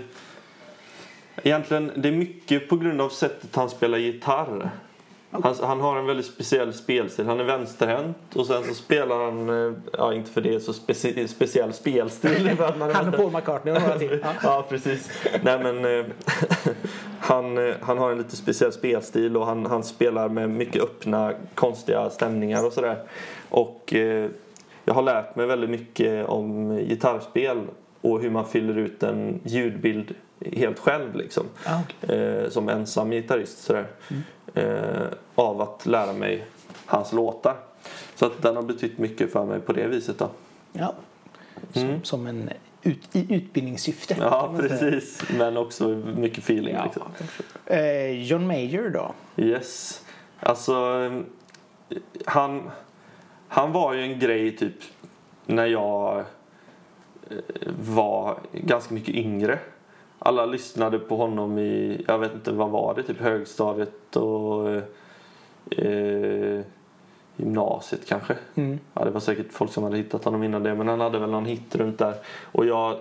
Egentligen, det är mycket på grund av sättet han spelar gitarr. Han, han har en väldigt speciell spelstil. Han är vänsterhänt och sen så spelar han, eh, ja inte för det är så speci speciell spelstil. Han och Paul McCartney och några till. Ja. Ja, precis. Nej, men, eh, han, eh, han har en lite speciell spelstil och han, han spelar med mycket öppna, konstiga stämningar och sådär. Och eh, jag har lärt mig väldigt mycket om gitarrspel och hur man fyller ut en ljudbild helt själv liksom. Ah, eh, som ensam gitarrist sådär. Eh, av att lära mig hans låtar. Så att den har betytt mycket för mig på det viset då. Ja. Som, som en ut, i utbildningssyfte. Ja, precis. Men också mycket feeling Ja. liksom. Eh, John Mayer då? Yes. Alltså, han, han var ju en grej typ när jag eh, var ganska mycket yngre. Alla lyssnade på honom i, jag vet inte vad var det, typ högstadiet och eh, gymnasiet kanske. Mm. Ja, det var säkert folk som hade hittat honom innan det men han hade väl någon hit runt där. Och jag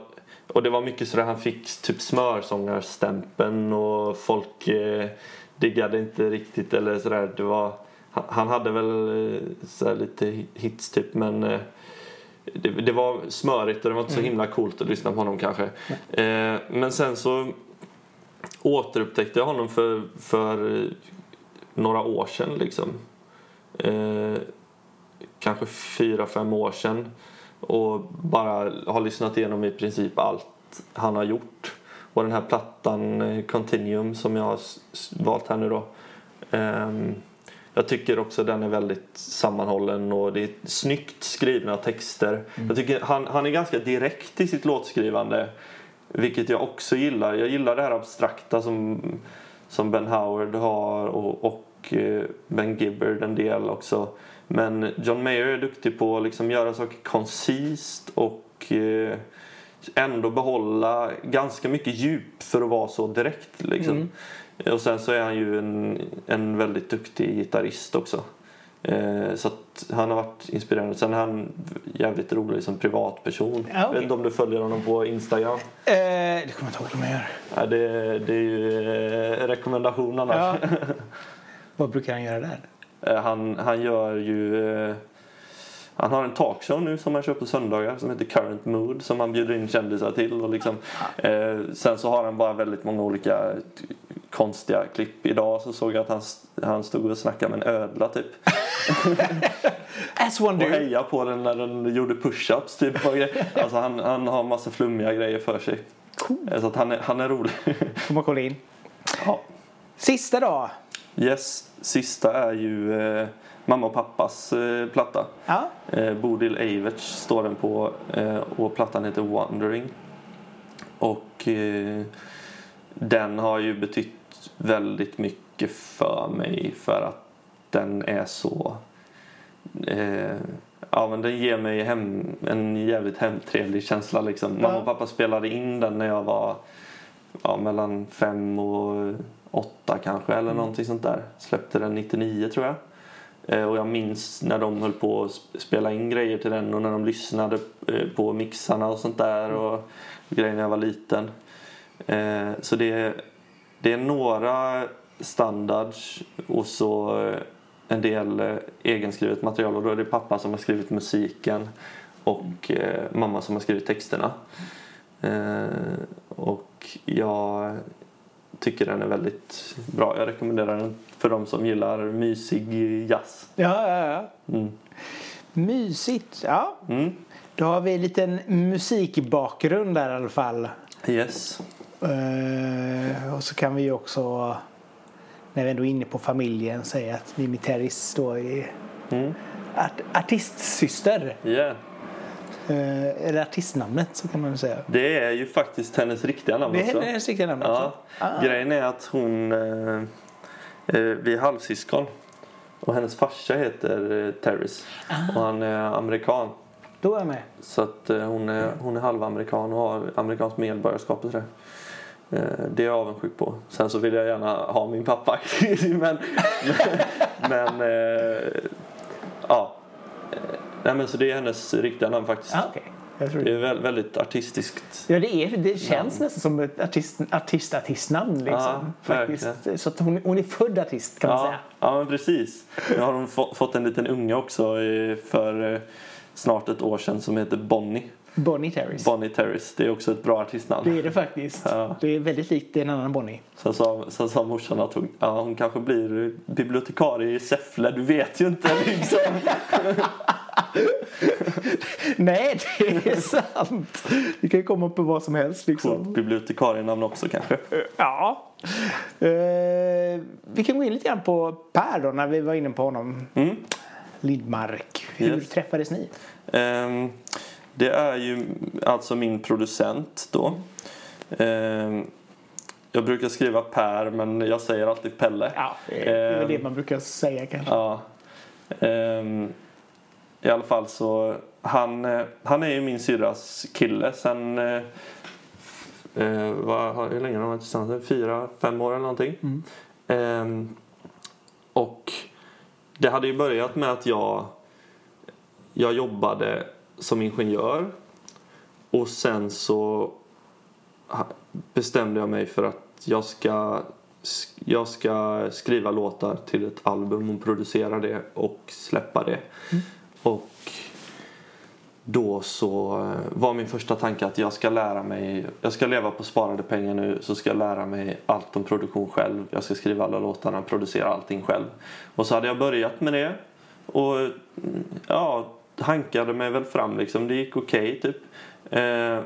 och det var mycket så att han fick typ smörsångarstämpeln och folk eh, diggade inte riktigt eller sådär. Det var, han, hade väl eh, så lite hits typ men eh, det, det, var smörigt och det var inte så himla coolt att lyssna på honom kanske. Eh, men sen så återupptäckte jag honom för, för några år sedan liksom. Eh, kanske fyra, fem år sedan. Och bara har lyssnat igenom i princip allt han har gjort. Och den här plattan eh, Continuum som jag har valt här nu då. Eh, jag tycker också den är väldigt sammanhållen och det är snyggt skrivna texter. Mm. Jag tycker han, han är ganska direkt i sitt låtskrivande. Vilket jag också gillar. Jag gillar det här abstrakta som, som Ben Howard har och, och eh, Ben Gibbard en del också. Men John Mayer är duktig på att liksom göra saker koncist och eh, ändå behålla ganska mycket djup för att vara så direkt. Liksom. Mm. Och sen så är han ju en, en väldigt duktig gitarrist också. Eh, så han har varit inspirerande. Sen är han jävligt rolig som privatperson. Ja, okay. Vet inte om du följer honom på Instagram? Eh, det kommer jag inte ihåg om jag gör. Ja, det, det är ju eh, rekommendation annars. Ja. Vad brukar han göra där? Eh, han, han gör ju... Eh, han har en talkshow nu som han kör på söndagar som heter Current Mood som han bjuder in kändisar till. Och liksom, eh, sen så har han bara väldigt många olika konstiga klipp. Idag så såg jag att han, han stod och snackade med en ödla typ. As one och hejade på den när den gjorde push-ups typ. alltså han, han har massa flummiga grejer för sig. Cool. Så att han, är, han är rolig. Får man kolla in. Ja. Sista då? Yes, sista är ju eh, mamma och pappas eh, platta. Ja. Eh, Bodil Eiverts står den på eh, och plattan heter Wandering. Och eh, den har ju betytt väldigt mycket för mig för att den är så... Eh, ja, men den ger mig hem, en jävligt hemtrevlig känsla. Liksom. Ja. Mamma och pappa spelade in den när jag var ja, mellan fem och åtta kanske eller mm. någonting sånt där. Släppte den 99 tror jag. Eh, och jag minns när de höll på att spela in grejer till den och när de lyssnade eh, på mixarna och sånt där mm. och grejer när jag var liten. Eh, så det det är några standards och så en del eh, egenskrivet material och då är det pappa som har skrivit musiken och eh, mamma som har skrivit texterna. Eh, och jag tycker den är väldigt bra. Jag rekommenderar den för de som gillar mysig jazz. Ja, ja, ja. Mm. Mysigt, ja. Mm. Då har vi en liten musikbakgrund där i alla fall. Yes. Uh, och så kan vi också, när vi ändå är inne på familjen, säga att Mimi Terris då är mm. art artistsyster. Yeah. Uh, eller artistnamnet så kan man säga. Det är ju faktiskt hennes riktiga namn också. Det är hennes riktiga namn ja. Ah. Grejen är att hon, uh, vi är halvsyskon. Och hennes farsa heter Terris. Ah. Och han är amerikan. Då är jag med. Så att hon är, hon är halvamerikan och har amerikanskt medborgarskap och sådär. Eh, det är jag avundsjuk på. Sen så vill jag gärna ha min pappa. men, men, eh, ja. Eh, nej, men så det är hennes riktiga namn faktiskt. Ah, okay. Det är väldigt artistiskt. Ja, det, är, det känns namn. nästan som ett artist, artist artistnamn. Liksom, ja, faktiskt. Så att hon, hon är född artist kan ja, man säga. Ja, men precis. Nu har hon fått en liten unge också för snart ett år sedan som heter Bonnie. Bonnie Terris. Bonnie Terris. Det är också ett bra artistnamn. Det är det faktiskt. Ja. Det är väldigt likt en annan Bonnie. Sen sa, sen sa morsan att hon, ja, hon kanske blir bibliotekarie i Säffle. Du vet ju inte liksom. Nej, det är sant. Det kan ju komma på vad som helst. Liksom. Bibliotekarienamn också kanske. Ja. Uh, vi kan gå in lite grann på Per då, när vi var inne på honom. Mm. Lindmark. Hur yes. träffades ni? Um, det är ju alltså min producent då. Eh, jag brukar skriva Per men jag säger alltid Pelle. Ja, det är väl det ehm, man brukar säga kanske. Ja. Eh, I alla fall så han, eh, han är ju min syrras kille sen eh, eh vad, hur länge har de varit tillsammans? Fyra, fem år eller någonting. Mm. Eh, och det hade ju börjat med att jag jag jobbade som ingenjör. Och sen så bestämde jag mig för att jag ska, jag ska skriva låtar till ett album och producera det och släppa det. Mm. Och då så eh, var min första tanke att jag ska lära mig, jag ska leva på sparade pengar nu så ska jag lära mig allt om produktion själv. Jag ska skriva alla låtarna, producera allting själv. Och så hade jag börjat med det och ja, hankade mig väl fram liksom. Det gick okej okay, typ. Eh,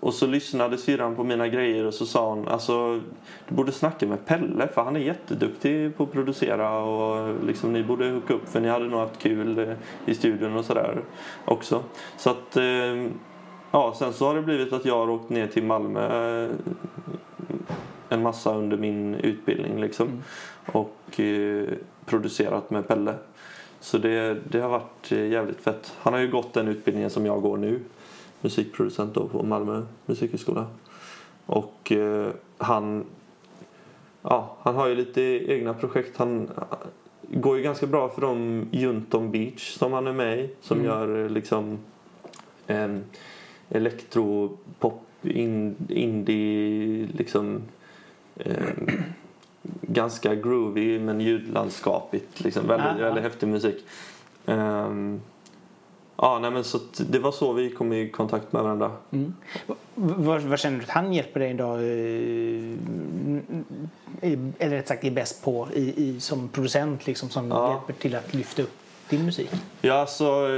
och så lyssnade syrran på mina grejer och så sa hon alltså du borde snacka med Pelle för han är jätteduktig på att producera och liksom ni borde hooka upp för ni hade nog haft kul eh, i studion och sådär också. Så att eh, ja, sen så har det blivit att jag har åkt ner till Malmö eh, en massa under min utbildning liksom mm. och eh, producerat med Pelle. Så det, det har varit eh, jävligt fett. Han har ju gått den utbildningen som jag går nu musikproducent då på Malmö musikhögskola. Och eh, han, ja, han har ju lite egna projekt. Han går ju ganska bra för dem Junton Beach som han är med i. Som mm. gör eh, liksom eh, elektropop, in, indie, liksom eh, ganska groovy men ljudlandskapigt. Liksom. Väldigt, väldigt häftig musik. Um, Ja, nej, men så det var så vi kom i kontakt med varandra. Mm. Vad, vad, känner du att han hjälper dig idag? Eller rätt sagt är bäst på i, i, som producent liksom, som ja. hjälper till att lyfta upp din musik? Ja, så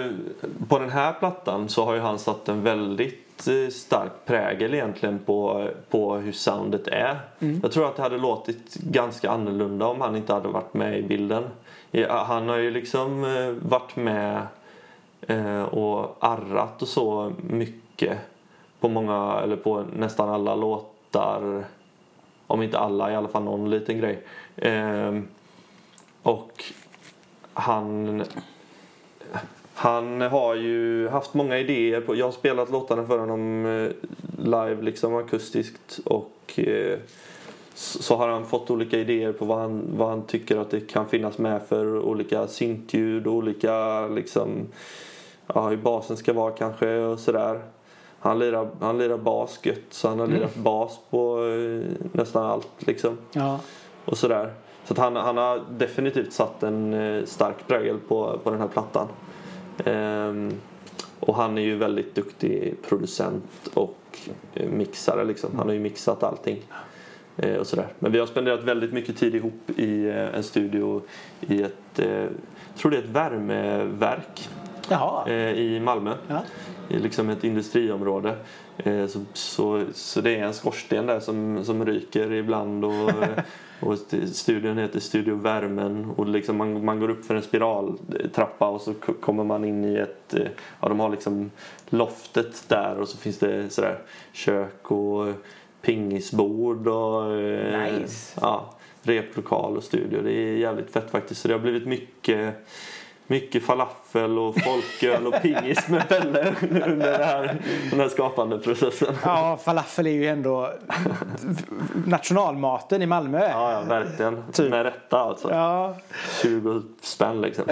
på den här plattan så har ju han satt en väldigt eh, stark prägel egentligen på, på hur soundet är. Mm. Jag tror att det hade låtit ganska annorlunda om han inte hade varit med i bilden. Han har ju liksom eh, varit med Eh, och arrat och så mycket på många, eller på nästan alla låtar. Om inte alla, i alla fall någon liten grej. Eh, och han han har ju haft många idéer. På, jag har spelat låtarna för honom eh, live, liksom akustiskt. Och eh, så har han fått olika idéer på vad han, vad han tycker att det kan finnas med för olika syntljud och olika liksom ja, hur basen ska vara kanske och sådär. Han lirar, han lirar bas gött, så han har lirat mm. bas på eh, nästan allt liksom. Ja. Och sådär. Så han, han har definitivt satt en eh, stark prägel på, på den här plattan. Ehm, och han är ju väldigt duktig producent och eh, mixare liksom. Han har ju mixat allting. och sådär. Men vi har spenderat väldigt mycket tid ihop i en studio i ett, jag tror det är ett värmeverk Jaha. Eh, i Malmö. Ja. I liksom ett industriområde. Eh, så, så, så det är en skorsten där som, som ryker ibland. Och, och studion heter Studio Värmen. Och liksom man, man går upp för en spiraltrappa och så kommer man in i ett... Eh, ja, de har liksom loftet där och så finns det sådär kök och pingisbord och... Nice. Ja, replokal och studio. Det är jävligt fett faktiskt. Så det har blivit mycket mycket falafel och folköl och pingis med Pelle under här, den här skapande processen. Ja, falafel är ju ändå nationalmaten i Malmö. Ja, ja verkligen. Typ. Med rätta alltså. Ja. 20 spänn liksom.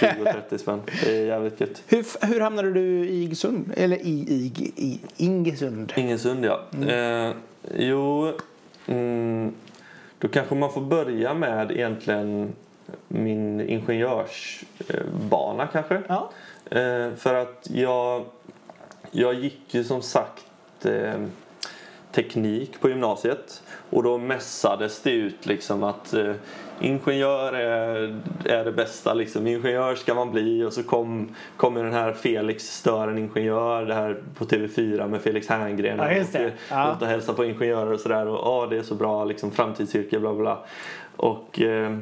20-30 spänn. Det är jävligt gött. Hur, hur hamnade du i Iggesund? Eller i, i, i Ingesund? Ingesund, ja. Mm. Eh, jo, mm, då kanske man får börja med egentligen min ingenjörsbana kanske. Ja. Eh, för att jag, jag gick ju som sagt eh, teknik på gymnasiet och då mässades det ut liksom att eh, ingenjör är, är det bästa liksom. Ingenjör ska man bli och så kom, kom den här Felix stör en ingenjör det här på TV4 med Felix Herngren. Ja, just det. Och, ja. och hälsa på ingenjörer och sådär och oh, det är så bra liksom framtidsyrke bla bla. Och eh,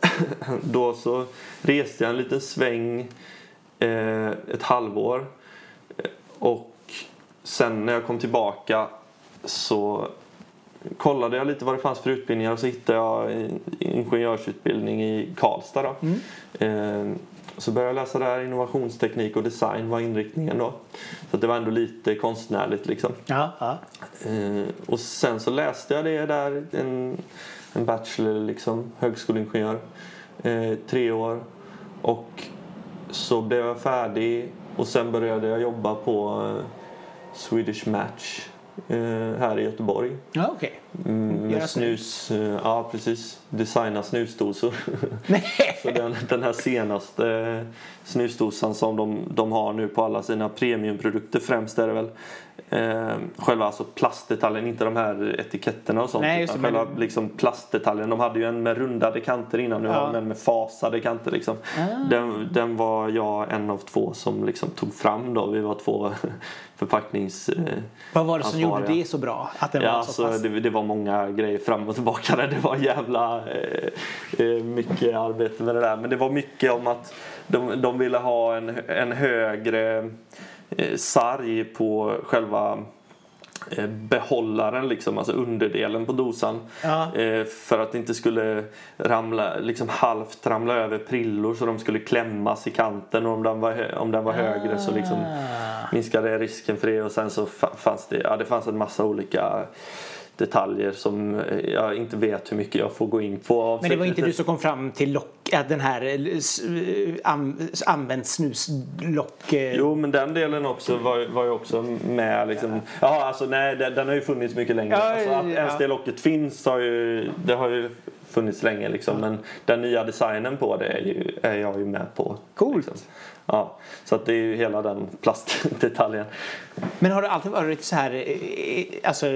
då så reste jag en liten sväng eh, ett halvår. Och sen när jag kom tillbaka så kollade jag lite vad det fanns för utbildningar och så hittade jag en ingenjörsutbildning i Karlstad. Då. Mm. Eh, så började jag läsa där innovationsteknik och design var inriktningen då. Så det var ändå lite konstnärligt liksom. Ja, ja. Eh, och sen så läste jag det där, en, en bachelor liksom, högskoleingenjör eh, tre år. Och så blev jag färdig och sen började jag jobba på eh, Swedish Match här i Göteborg. Ja, okej. Mm, Göra snus, eh, ja precis. Designa snusdosor. Så den, den här senaste snusdosan som de, de har nu på alla sina premiumprodukter främst är det väl eh, själva alltså plastdetaljen, inte de här etiketterna och sånt. Nej, utan själva men- liksom plastdetaljen. De hade ju en med rundade kanter innan, nu Ja. har de en med fasade kanter. Liksom. Ah. Den, den var jag en av två som liksom tog fram då. Vi var två förpacknings... Eh, Vad var det som gjorde det så bra? Att den Ja, var så alltså, det, det var många grejer fram och tillbaka där. Det var jävla eh, eh, mycket arbete med det där. Men det var mycket om att de, de ville ha en, en högre sarg på själva eh, behållaren, liksom, alltså underdelen på dosan. Ja. Eh, för att det inte skulle ramla, liksom halvt ramla över prillor så de skulle klämmas i kanten. Och om den var, om den var högre så liksom Ah. minskade risken för det. Och sen så fa- fanns det, ja, det fanns en massa olika detaljer som eh, jag inte vet hur mycket jag får gå in på. Men det var inte du som kom fram till lock, att den här eh, eh, an, använt snuslock... eh, Jo, men den delen också var, var ju också med. Liksom. Ja, alltså nej, den, den har ju funnits mycket längre. Ja, alltså, att ja. ens det locket finns har ju, det har ju funnits länge. Liksom. Men den nya designen på det är, ju, är jag ju med på. Coolt. Liksom. Ja, så att det är ju hela den plastdetaljen. Men har du alltid varit så här eh, alltså,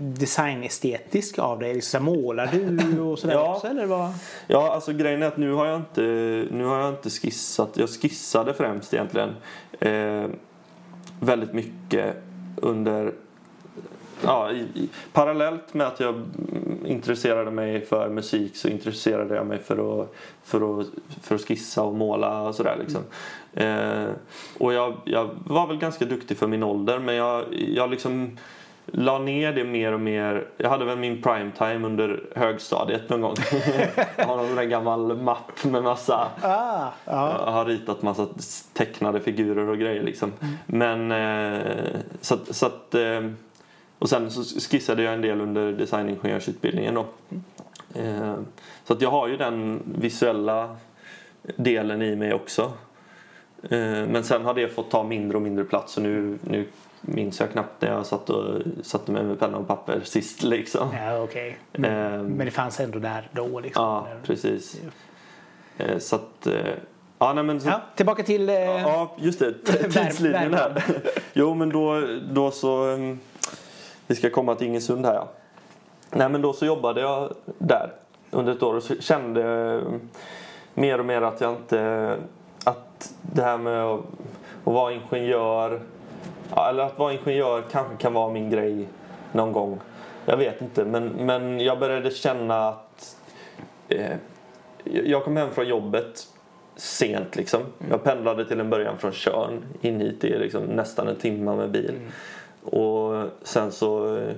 designestetisk av dig? Liksom, målar du och sådär Ja. också? Eller vad? Ja, alltså grejen är att nu har jag inte, nu har jag inte skissat. Jag skissade främst egentligen eh, väldigt mycket under Ja, i, i, parallellt med att jag mm, intresserade mig för musik så intresserade jag mig för att, för att, för att skissa och måla och sådär. Liksom. Eh, och jag, jag var väl ganska duktig för min ålder men jag, jag liksom la ner det mer och mer. Jag hade väl min prime time under högstadiet någon gång. jag har någon gammal mapp med massa Ah, ja. jag har ritat massa tecknade figurer och grejer liksom. Men eh, så att, så att eh, och sen så skissade jag en del under designingenjörsutbildningen då. Eh, så att jag har ju den visuella delen i mig också. Eh, men sen har det fått ta mindre och mindre plats och nu, nu minns jag knappt när jag satt och satte mig med penna och papper sist liksom. Ja, okej. Men, Ehm. men det fanns ändå där då liksom. Ja, precis. Eh, så att, eh, ja nej men så, Ja, tillbaka till... Eh, Ja, just det. Tidslinjen här. Jo, men då, då så... Vi ska komma till Ingesund här, ja. Nej, men då så jobbade jag där under ett år och så kände mer och mer att jag inte... Att det här med att, att vara ingenjör... Eller att vara ingenjör kanske kan vara min grej någon gång. Jag vet inte, men, men jag började känna att... Eh, jag kom hem från jobbet sent liksom. Jag pendlade till en början från Tjörn in hit. Det är liksom nästan en timme med bil. Mm. Och sen så eh,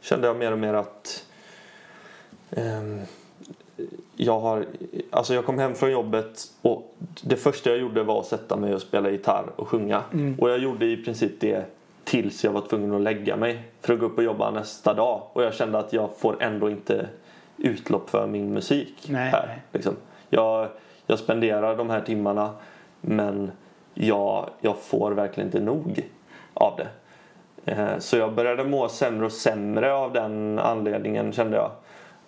kände jag mer och mer att ehm, jag har, alltså jag kom hem från jobbet och det första jag gjorde var att sätta mig och spela gitarr och sjunga. Och jag gjorde i princip det tills jag var tvungen att lägga mig för att gå upp och jobba nästa dag. Och jag kände att jag får ändå inte utlopp för min musik Nej, här. nej. Liksom. Jag, jag spenderar de här timmarna men jag, jag får verkligen inte nog av det. Eh, Så jag började må sämre och sämre av den anledningen kände jag.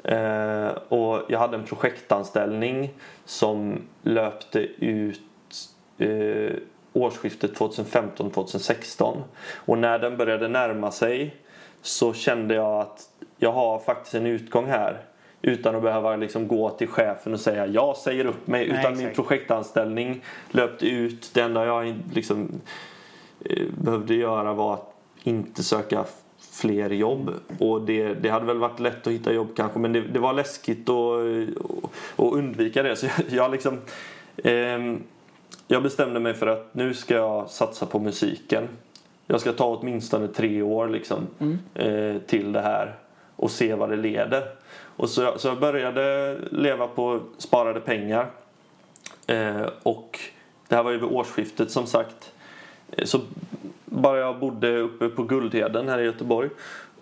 Eh, Och jag hade en projektanställning som löpte ut eh, årsskiftet 2015-2016. Och när den började närma sig så kände jag att jag har faktiskt en utgång här utan att behöva liksom gå till chefen och säga jag säger upp mig. Nej, utan min exakt. projektanställning löpte ut. Det enda jag liksom, eh, behövde göra var att inte söka fler jobb. Och det, det hade väl varit lätt att hitta jobb kanske men det, det var läskigt att, att undvika det. Så jag, jag liksom... ehm, jag bestämde mig för att nu ska jag satsa på musiken. Jag ska ta åtminstone tre år liksom, eh, till det här och se vad det leder. Och så, så jag började leva på sparade pengar. Eh, och det här var ju vid årsskiftet som sagt. Eh, Så bara jag bodde uppe på Guldheden här i Göteborg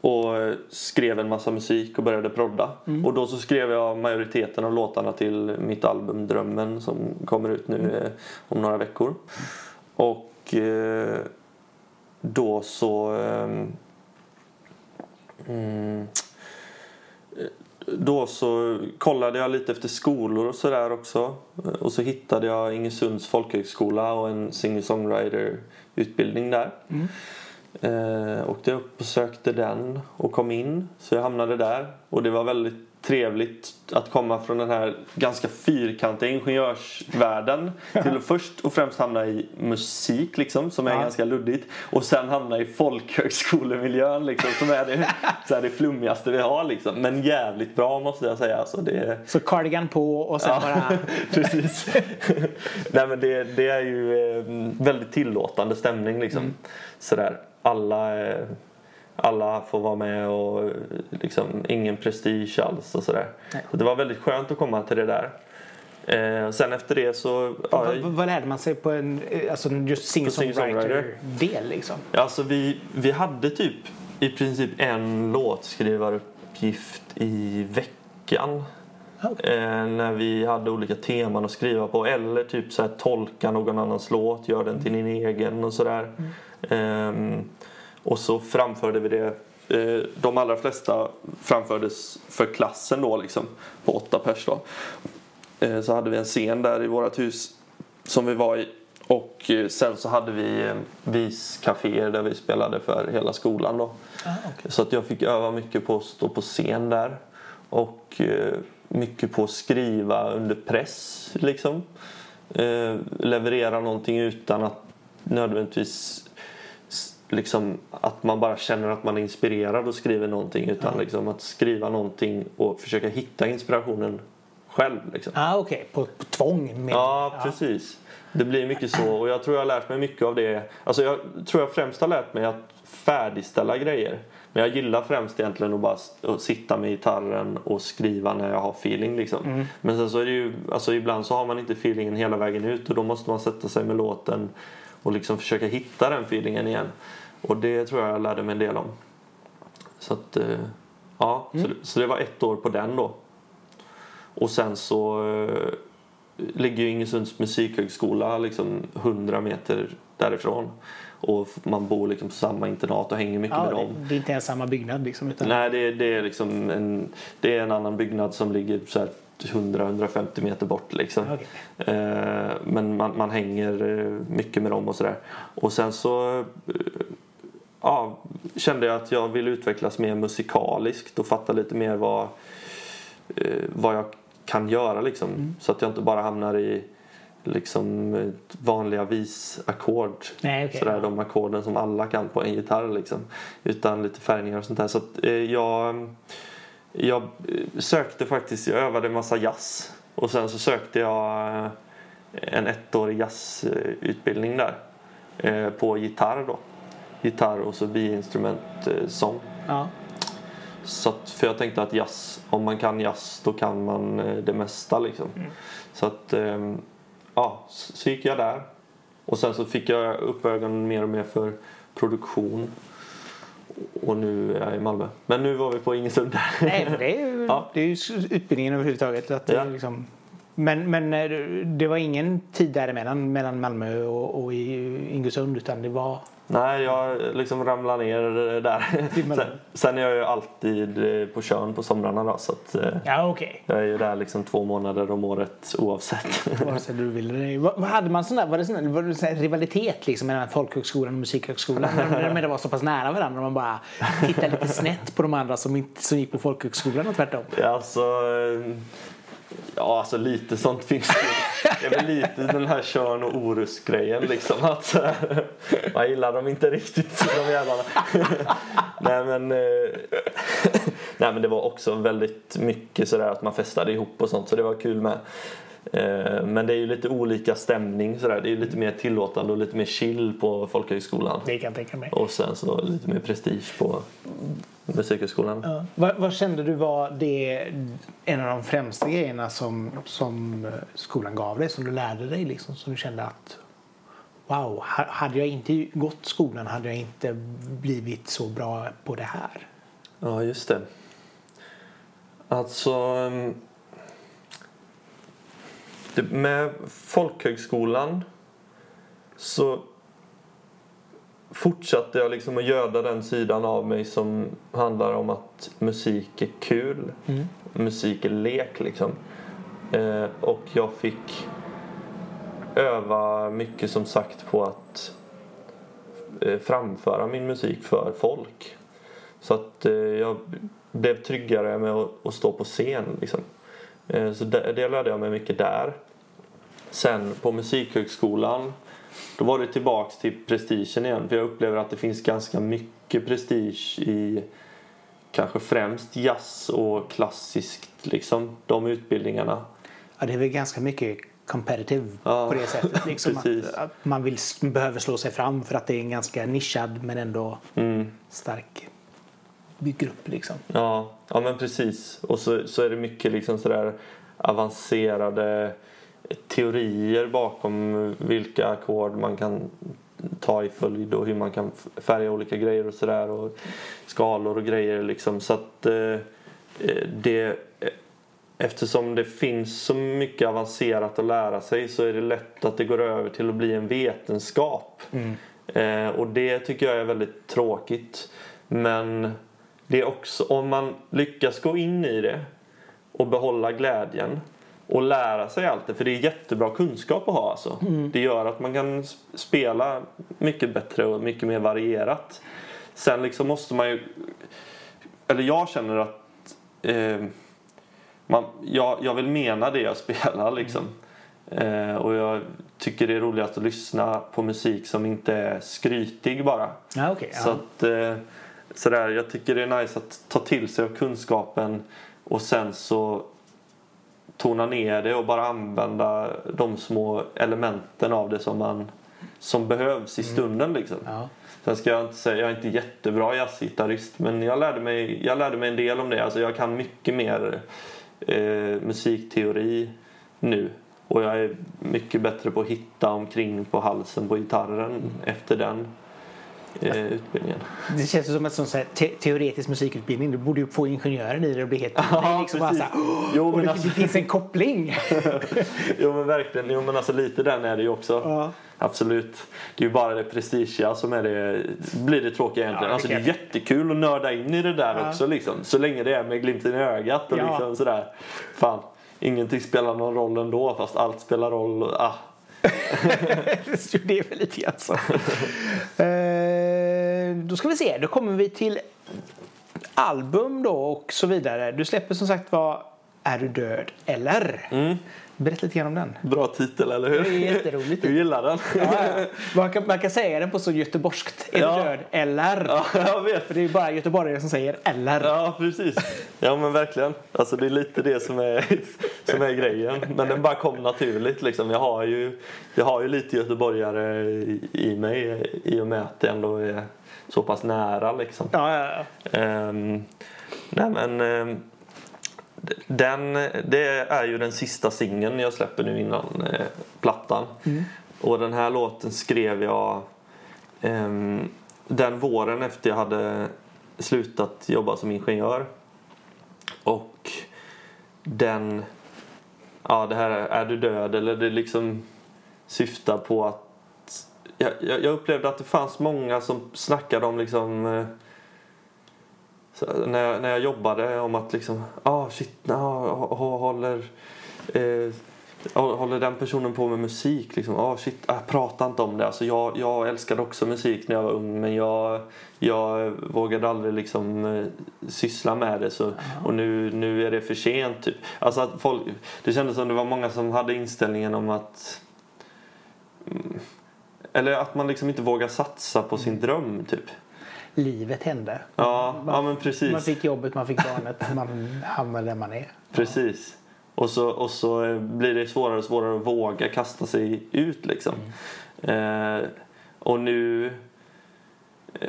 och eh, skrev en massa musik och började prodda. Och då så skrev jag majoriteten av låtarna till mitt album Drömmen som kommer ut nu eh, om några veckor. Och eh, då så ehm, Mm. Då så kollade jag lite efter skolor och sådär också. Och så hittade jag Ingesunds folkhögskola och en singer-songwriter-utbildning där. Mm. Eh, åkte upp och sökte den och kom in. Så jag hamnade där. Och det var väldigt trevligt att komma från den här ganska fyrkantiga ingenjörsvärlden till att först och främst hamna i musik liksom, som är Ja. ganska luddigt och sen hamna i folkhögskolemiljön liksom, som är det, så här, det flummigaste vi har liksom. Men jävligt bra måste jag säga. Alltså, det, Så cardigan på och sen Ja, bara... precis. Nej, men det, det är ju eh, väldigt tillåtande stämning. Liksom. Mm. Sådär. Alla, alla får vara med och eh, liksom, ingen prestige alls. Och sådär. Så det var väldigt skönt att komma till det där. Eh, sen efter det så... Ja, vad, vad lärde man sig på en, eh, alltså just singer-songwriter-del liksom? Alltså vi, vi hade typ i princip en låtskrivaruppgift i veckan. Okej. Eh, när vi hade olika teman att skriva på. Eller typ så här, tolka någon annans låt, gör den till din egen och sådär. Ehm, och så framförde vi det. Eh, de allra flesta framfördes för klassen då liksom. På åtta pers då. Eh, så hade vi en scen där i vårt hus som vi var i. Och eh, sen så hade vi viscaféer där vi spelade för hela skolan då. Ah, okej. Så att jag fick öva mycket på att stå på scen där. Och mycket på att skriva under press liksom. Leverera någonting utan att nödvändigtvis liksom att man bara känner att man är inspirerad och skriver någonting utan liksom att skriva någonting och försöka hitta inspirationen själv liksom. Ah, Okej, på, på tvång. Med, Ja, precis. Det blir mycket så. Och jag tror jag har lärt mig mycket av det. Alltså jag tror jag främst har lärt mig att färdigställa grejer. Men jag gillar främst egentligen att bara att sitta med gitarren och skriva när jag har feeling liksom. Men sen så är det ju, alltså ibland så har man inte feelingen hela vägen ut och då måste man sätta sig med låten och liksom försöka hitta den feelingen igen. Och det tror jag jag lärde mig en del om. Så att, eh, ja. Så, det- så det var ett år på den då. Och sen så eh, ligger ju Ingesunds musikhögskola liksom 100 meter därifrån. Och man bor liksom på samma internat och hänger mycket Ja, med dem. det är inte ens samma byggnad liksom. Utan, Nej, det, det är liksom en, det är en annan byggnad som ligger så här 100-150 meter bort liksom. Okej. Eh, men man, man hänger eh, mycket med dem och sådär. Och sen så eh, ja, kände jag att jag ville utvecklas mer musikaliskt och fatta lite mer vad, eh, vad jag kan göra liksom. Mm. Så att jag inte bara hamnar i liksom vanliga visackord. Okej. Sådär, de ackorden som alla kan på en gitarr liksom. Utan lite färgningar och sånt där. Så att, eh, jag, jag eh, sökte faktiskt, jag övade en massa jazz. Och sen så sökte jag eh, en ettårig jazzutbildning där. eh, På gitarr då. Gitarr och så biinstrument eh, sång. Ja. Så att, för jag tänkte att jazz, om man kan jazz då kan man eh, det mesta liksom. Så att, ehm, ja, så så gick jag där. Och sen så fick jag upp ögonen mer och mer för produktion. Och nu är jag i Malmö. Men nu var vi på Ingesund. Nej, men det är ju, Ja. det är ju utbildningen överhuvudtaget. Att Ja. liksom, men, men eh, det var ingen tid däremellan mellan Malmö och, och i Ingesund utan det var Nej, jag liksom ramlade ner där. Sen, sen är jag ju alltid eh, på Tjörn på somrarna då. Så att, eh, Ja okej. jag är ju där liksom två månader om året oavsett. Sig du ville det. Vad, hade man sån där, var det sån där, var det sån rivalitet liksom mellan folkhögskolan och musikhögskolan? när, det var så pass nära varandra och man bara tittade lite snett på de andra som, inte, som gick på folkhögskolan och tvärtom. Alltså, ja alltså lite sånt finns det Det är väl lite den här Körn och Orust-grejen liksom. Att eh, man gillar dem inte riktigt de jävlarna. Nej men, eh, nej men det var också väldigt mycket sådär att man festade ihop och sånt så det var kul med. Eh, Men det är ju lite olika stämning sådär. Det är ju lite mer tillåtande och lite mer chill på folkhögskolan. Det kan jag tänka mig. Och sen så lite mer prestige på musikhögskolan. Ja. Vad, vad kände du var det en av de främsta grejerna som, som eh, skolan gav dig, som du lärde dig liksom, som du kände att wow, ha- hade jag inte gått skolan hade jag inte blivit så bra på det här. Ja, just det. Alltså... med folkhögskolan så fortsatte jag liksom att göda den sidan av mig som handlar om att musik är kul. Mm. Musik är lek liksom. Eh, och jag fick öva mycket som sagt på att eh, framföra min musik för folk. Så att eh, jag blev tryggare med att, att stå på scen liksom. Eh, så det, det lärde jag mig mycket där. Sen på Musikhögskolan då var det tillbaks till prestigen igen. För jag upplever att det finns ganska mycket prestige i kanske främst jazz och klassiskt liksom. De utbildningarna. Ja, det är väl ganska mycket competitive Ja, på det sättet. Liksom att, att man vill, behöver slå sig fram för att det är en ganska nischad men ändå Mm. stark grupp. Liksom. Ja, ja men precis. Och så, så är det mycket liksom sådär avancerade teorier bakom vilka ackord man kan ta i följd och hur man kan färga olika grejer och sådär och skalor och grejer liksom så att eh, det eftersom det finns så mycket avancerat att lära sig så är det lätt att det går över till att bli en vetenskap eh, och det tycker jag är väldigt tråkigt men det är också om man lyckas gå in i det och behålla glädjen och lära sig allt det. För det är jättebra kunskap att ha alltså. Det gör att man kan spela mycket bättre och mycket mer varierat. Sen liksom måste man ju... Eller jag känner att... Eh, man, jag, jag vill mena det jag spelar liksom. Eh, och jag tycker det är roligast att lyssna på musik som inte är skrytig bara. Ja, okej, Så ja. att, eh, sådär, jag tycker det är nice att ta till sig av kunskapen och sen så tona ner det och bara använda de små elementen av det som, man, som behövs i stunden. Liksom. Ja. Sen ska jag inte säga, jag är inte jättebra jazzgitarrist men jag lärde mig, jag lärde mig en del om det. Alltså jag kan mycket mer eh, musikteori nu. Och jag är mycket bättre på att hitta omkring på halsen på gitarren efter den utbildningen. Det känns som en sån så här te teoretisk musikutbildning. Du borde ju få ingenjören i det och bli helt Ja, liksom bara så precis. här, "Åh!" Jo, men det, alltså- det finns en koppling. jo men verkligen, jo men alltså lite den är det ju också. Ja. Absolut. Det är ju bara det prestigiga som är det, blir det tråkiga egentligen. Ja, det alltså det är jättekul att nörda in i det där Ja. också liksom. Så länge det är med glimten i ögat och Ja. liksom sådär. Fan, ingenting spelar någon roll ändå fast allt spelar roll. Ah. Det är väl lite grann så. Eh, då ska vi se, då kommer vi till album då och så vidare. Du släpper som sagt var Är du död eller? Berätta lite grann om den. Bra titel eller hur? Det är jätteroligt. Du gillar den? Ja, ja. Man, kan, man kan säga den på så göteborgskt. Är Ja. du död eller? Ja, jag vet. För det är ju bara göteborgare som säger eller. Ja, precis. Ja, men verkligen. Alltså, det är lite det som är, som är grejen. Men den bara kom naturligt. Liksom. Jag, har ju, jag har ju lite göteborgare i, i mig i och med att det ändå är så pass nära. Liksom. Ja, ja, ja. Ehm, nej, men, d- den, det är ju den sista singeln jag släpper nu innan eh, plattan. Och den här låten skrev jag ehm, den våren efter jag hade slutat jobba som ingenjör. Och den... Ja, det här är Är du död? Eller det liksom syftar på att... Jag, jag, upplevde att det fanns många som snackade om liksom... eh, när, jag, när jag jobbade om att liksom, ah shit, ah, hå- håller, eh, håller den personen på med musik? Liksom, ah shit, ah, prata inte om det. Alltså, jag, jag älskade också musik när jag var ung men jag, jag vågade aldrig liksom eh, syssla med det så, och nu, nu är det för sent. Typ. Alltså att folk, det kändes som det var många som hade inställningen om att mm, eller att man liksom inte vågar satsa på sin dröm typ. Livet hände. Ja, Man- ja men precis. Man fick jobbet, man fick barnet, man hamnade där man är. Precis. Och så, och så eh, blir det svårare och svårare att våga kasta sig ut liksom. Eh, och nu... Eh,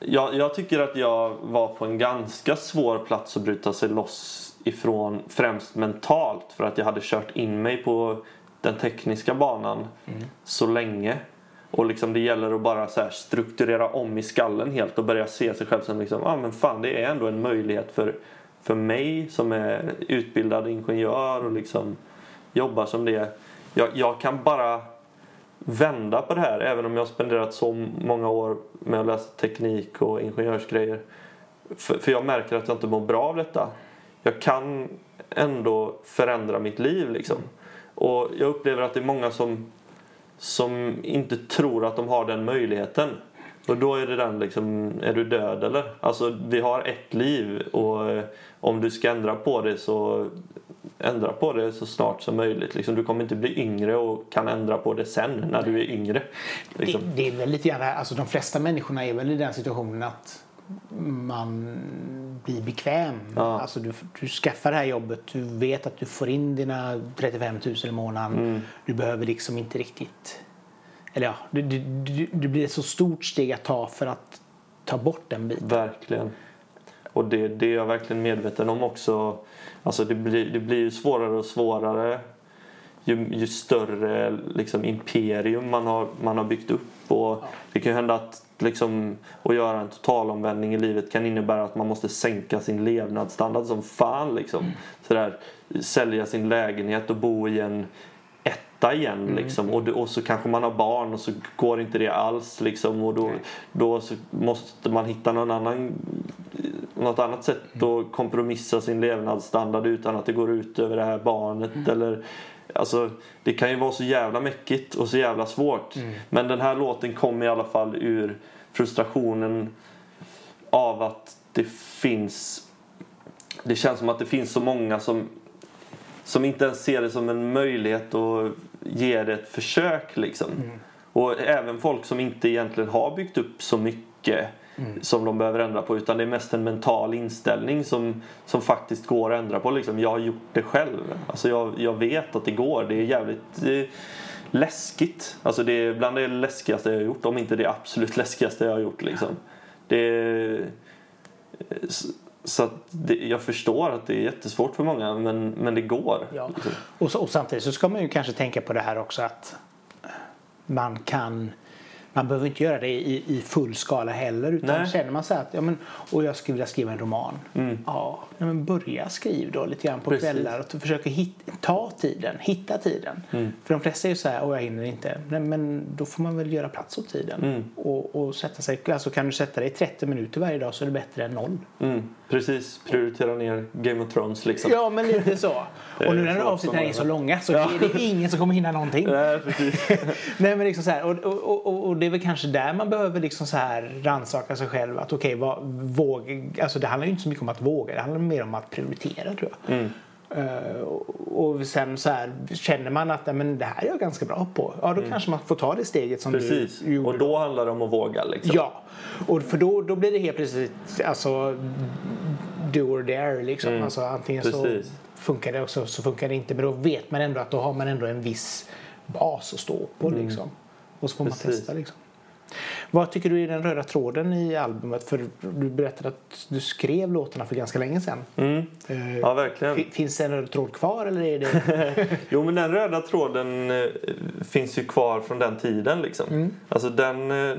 jag, jag tycker att jag var på en ganska svår plats att bryta sig loss ifrån. Främst mentalt för att jag hade kört in mig på den tekniska banan så länge. Och liksom det gäller att bara så strukturera om i skallen helt och börja se sig själv som liksom, ah, men fan det är ändå en möjlighet för, för mig som är utbildad ingenjör och liksom jobbar som det. Jag, jag kan bara vända på det här även om jag har spenderat så många år med att läsa teknik och ingenjörsgrejer. För, för jag märker att jag inte mår bra av detta. Jag kan ändå förändra mitt liv liksom. Och jag upplever att det är många som, som inte tror att de har den möjligheten. Och då är det den liksom, är du död eller? Alltså vi har ett liv och eh, om du ska ändra på det så ändra på det så snart som möjligt. Liksom, du kommer inte bli yngre och kan ändra på det sen när du är yngre. Liksom. Det, det, är väl lite grann, alltså de flesta människorna är väl i den situationen att man blir bekväm. Ja. Alltså du, du skaffar det här jobbet, du vet att du får in dina 35 000 i månaden. Mm. Du behöver liksom inte riktigt... Eller ja, det, det, det, blir ett så stort steg att ta för att ta bort den biten. Verkligen. Och det, det är jag verkligen medveten om också. Alltså det blir, det blir ju svårare och svårare ju, ju större liksom, imperium man har, man har byggt upp. Och Det kan ju hända att liksom, att göra en totalomvändning i livet kan innebära att man måste sänka sin levnadsstandard som fan. Liksom. Sådär, sälja sin lägenhet och bo i en etta igen. Liksom. Och, och så kanske man har barn och så går inte det alls. Liksom. Och då, då måste man hitta någon annan, något annat sätt att kompromissa sin levnadsstandard utan att det går ut över det här barnet. Eller, alltså, det kan ju vara så jävla mäckigt och så jävla svårt. Men den här låten kom i alla fall ur frustrationen av att det finns det känns som att det finns så många som som inte ens ser det som en möjlighet att ge det ett försök. Liksom. Och även folk som inte egentligen har byggt upp så mycket som de behöver ändra på utan det är mest en mental inställning som, som faktiskt går att ändra på. Liksom. Jag har gjort det själv. Alltså jag, jag vet att det går. Det är jävligt det är läskigt. Alltså det är bland det läskigaste jag har gjort. Om inte det absolut läskigaste jag har gjort. Liksom. Det är, så att det, jag förstår att det är jättesvårt för många men, men det går. Ja. Liksom. Och, så, och samtidigt så ska man ju kanske tänka på det här också att man kan man behöver inte göra det i, i full skala heller utan Nej. känner man så att ja, men, och jag skulle vilja skriva en roman. Ja, ja, men börja skriv då lite grann på Precis. kvällar och försöka hit, ta tiden, hitta tiden. För de flesta är ju så här, och jag hinner inte. Nej, men då får man väl göra plats åt tiden. Och, och sätta sig, alltså kan du sätta dig 30 minuter varje dag så är det bättre än noll. Mm, precis, prioritera ner Game of Thrones liksom. Ja, men lite så. Och nu när avsnitten är så långa så är det ingen som kommer hinna någonting. Nej, precis. Nej, men liksom så här, och, och, och, och det är väl kanske där man behöver liksom så här rannsaka sig själv. Att okej, vad våg, alltså det handlar ju inte så mycket om att våga, det handlar mer om att prioritera tror jag. Mm. Eh, och, sen så här, känner man att men det här är jag ganska bra på. Ja, då kanske man får ta det steget som Mm. precis. du gjorde. Och då handlar det om att våga liksom. Ja, och för då, då blir det helt plötsligt alltså do or dare liksom. Alltså antingen Mm. Precis. så funkar det och så, så funkar det inte. Men då vet man ändå att då har man ändå en viss bas att stå på liksom. Och så får man Mm. Precis. testa liksom. Vad tycker du är den röda tråden i albumet? För du berättade att du skrev låtarna för ganska länge sedan. Mm. Eh, Ja, verkligen. fi- Finns det en röd tråd kvar eller är det... Jo, men den röda tråden eh, finns ju kvar från den tiden liksom. Alltså den... Eh,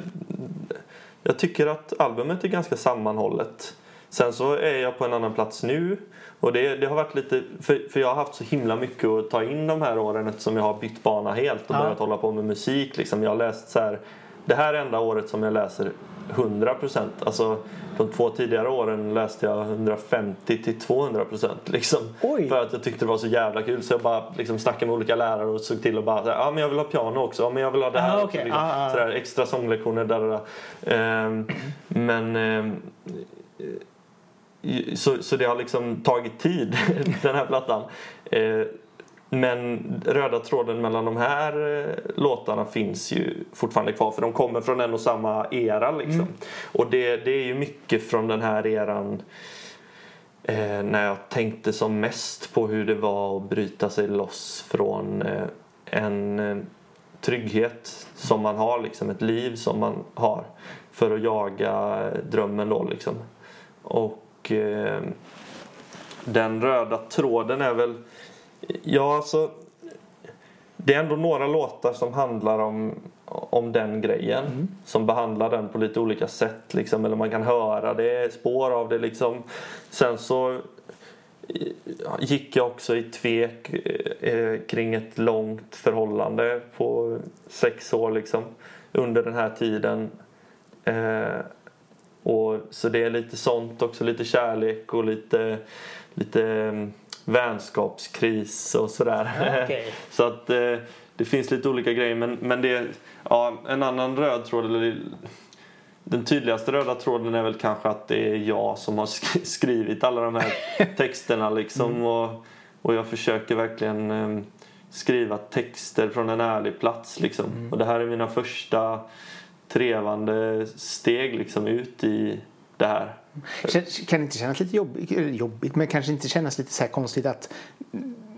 jag tycker att albumet är ganska sammanhållet. Sen så är jag på en annan plats nu. Och det, det har varit lite... För, för jag har haft så himla mycket att ta in de här åren eftersom jag har bytt bana helt och Ja. börjat hålla på med musik. Liksom. Jag har läst så här... Det här är enda året som jag läser 100 procent. Alltså de två tidigare åren läste jag 150 till 200 procent. Liksom. Oj. För att jag tyckte det var så jävla kul så jag bara liksom snackade med olika lärare och såg till att bara ja men jag vill ha piano också, ja men jag vill ha det här Ah, också. Liksom. Ah, ah. Så där, extra sånglektioner där och där. Ehm, men eh, så, så det har liksom tagit tid den här plattan. Eh, men röda tråden mellan de här eh, låtarna finns ju fortfarande kvar för de kommer från en och samma era liksom. Och det, det är ju mycket från den här eran eh, när jag tänkte som mest på hur det var att bryta sig loss från eh, en eh, trygghet som man har, liksom ett liv som man har för att jaga drömmen då liksom. Och eh, den röda tråden är väl, ja alltså det är ändå några låtar som handlar om, om den grejen. Som behandlar den på lite olika sätt. Liksom, eller man kan höra det, spår av det. Liksom. Sen så gick jag också i tvek eh, kring ett långt förhållande på sex år liksom under den här tiden. Eh, och, så det är lite sånt också, lite kärlek och lite, lite um, vänskapskris och sådär. Okay. så att eh, det finns lite olika grejer men, men det, ja, en annan röd tråd, eller den tydligaste röda tråden är väl kanske att det är jag som har skrivit alla de här texterna liksom mm. och, och jag försöker verkligen um, skriva texter från en ärlig plats liksom. Mm. Och det här är mina första trevande steg liksom ut i det här. Kan det inte kännas lite jobbigt, jobbigt men kanske inte kännas lite så konstigt att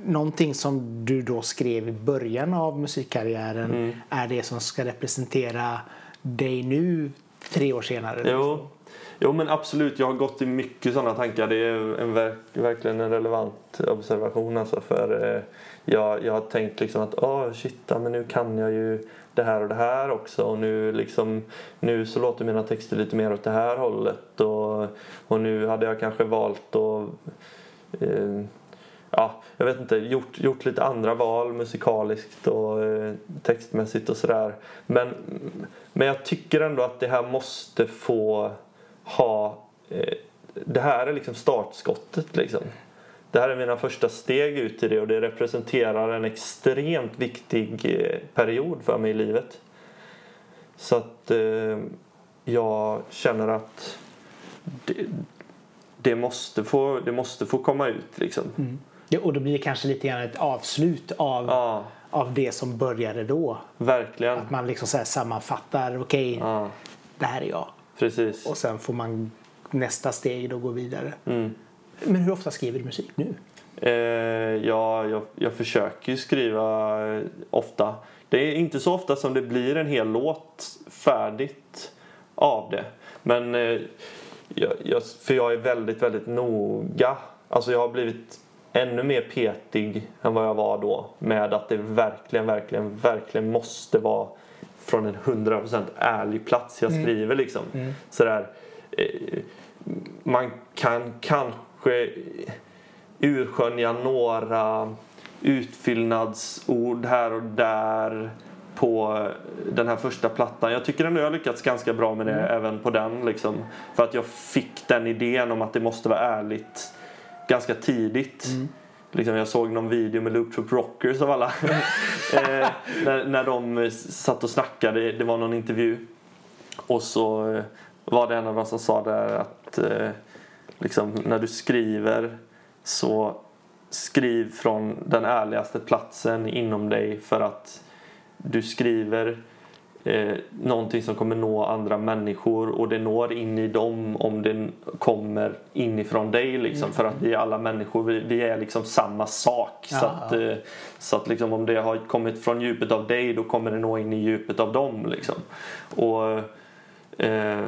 någonting som du då skrev i början av musikkarriären mm. är det som ska representera dig nu tre år senare? Jo. jo, men absolut. Jag har gått i mycket sådana tankar. Det är en verk, verkligen en relevant observation. Alltså för, eh, jag, jag har tänkt liksom att oh, shit, men nu kan jag ju det här och det här också och nu, liksom, nu så låter mina texter lite mer åt det här hållet och, och nu hade jag kanske valt att eh, ja, jag vet inte, gjort, gjort lite andra val musikaliskt och eh, textmässigt och sådär. Men, men jag tycker ändå att det här måste få ha... Eh, det här är liksom startskottet liksom. Det här är mina första steg ut i det och det representerar en extremt viktig eh, period för mig i livet. Så att eh, jag känner att det, det, måste få, det måste få komma ut liksom. Mm. Ja, och då blir det kanske lite grann ett avslut av, ja. av det som började då. Verkligen. Att man liksom så sammanfattar, okej, okay, ja. det här är jag. Precis. Och sen får man nästa steg då gå vidare. Mm. Men hur ofta skriver du musik nu? Eh, ja, jag, jag försöker ju skriva ofta. Det är inte så ofta som det blir en hel låt färdigt av det. Men eh, jag, jag, för jag är väldigt, väldigt noga. Alltså jag har blivit ännu mer petig än vad jag var då med att det verkligen, verkligen, verkligen måste vara från en 100% ärlig plats jag mm. skriver liksom. Mm. Sådär, eh, man kan kanske urskönja några utfyllnadsord här och där på den här första plattan. Jag tycker ändå jag har lyckats ganska bra med det mm. även på den. Liksom. För att jag fick den idén om att det måste vara ärligt ganska tidigt. Mm. Liksom jag såg någon video med Loop Troop Rockers av alla. eh, när, när de satt och snackade, det var någon intervju. Och så var det en av dem som sa där att eh, liksom, när du skriver så skriv från den ärligaste platsen inom dig för att du skriver eh, någonting som kommer nå andra människor och det når in i dem om det kommer inifrån dig liksom. Mm. För att vi är alla människor, vi, vi är liksom samma sak. Ja, så att, eh, så att liksom, om det har kommit från djupet av dig då kommer det nå in i djupet av dem liksom. Och eh,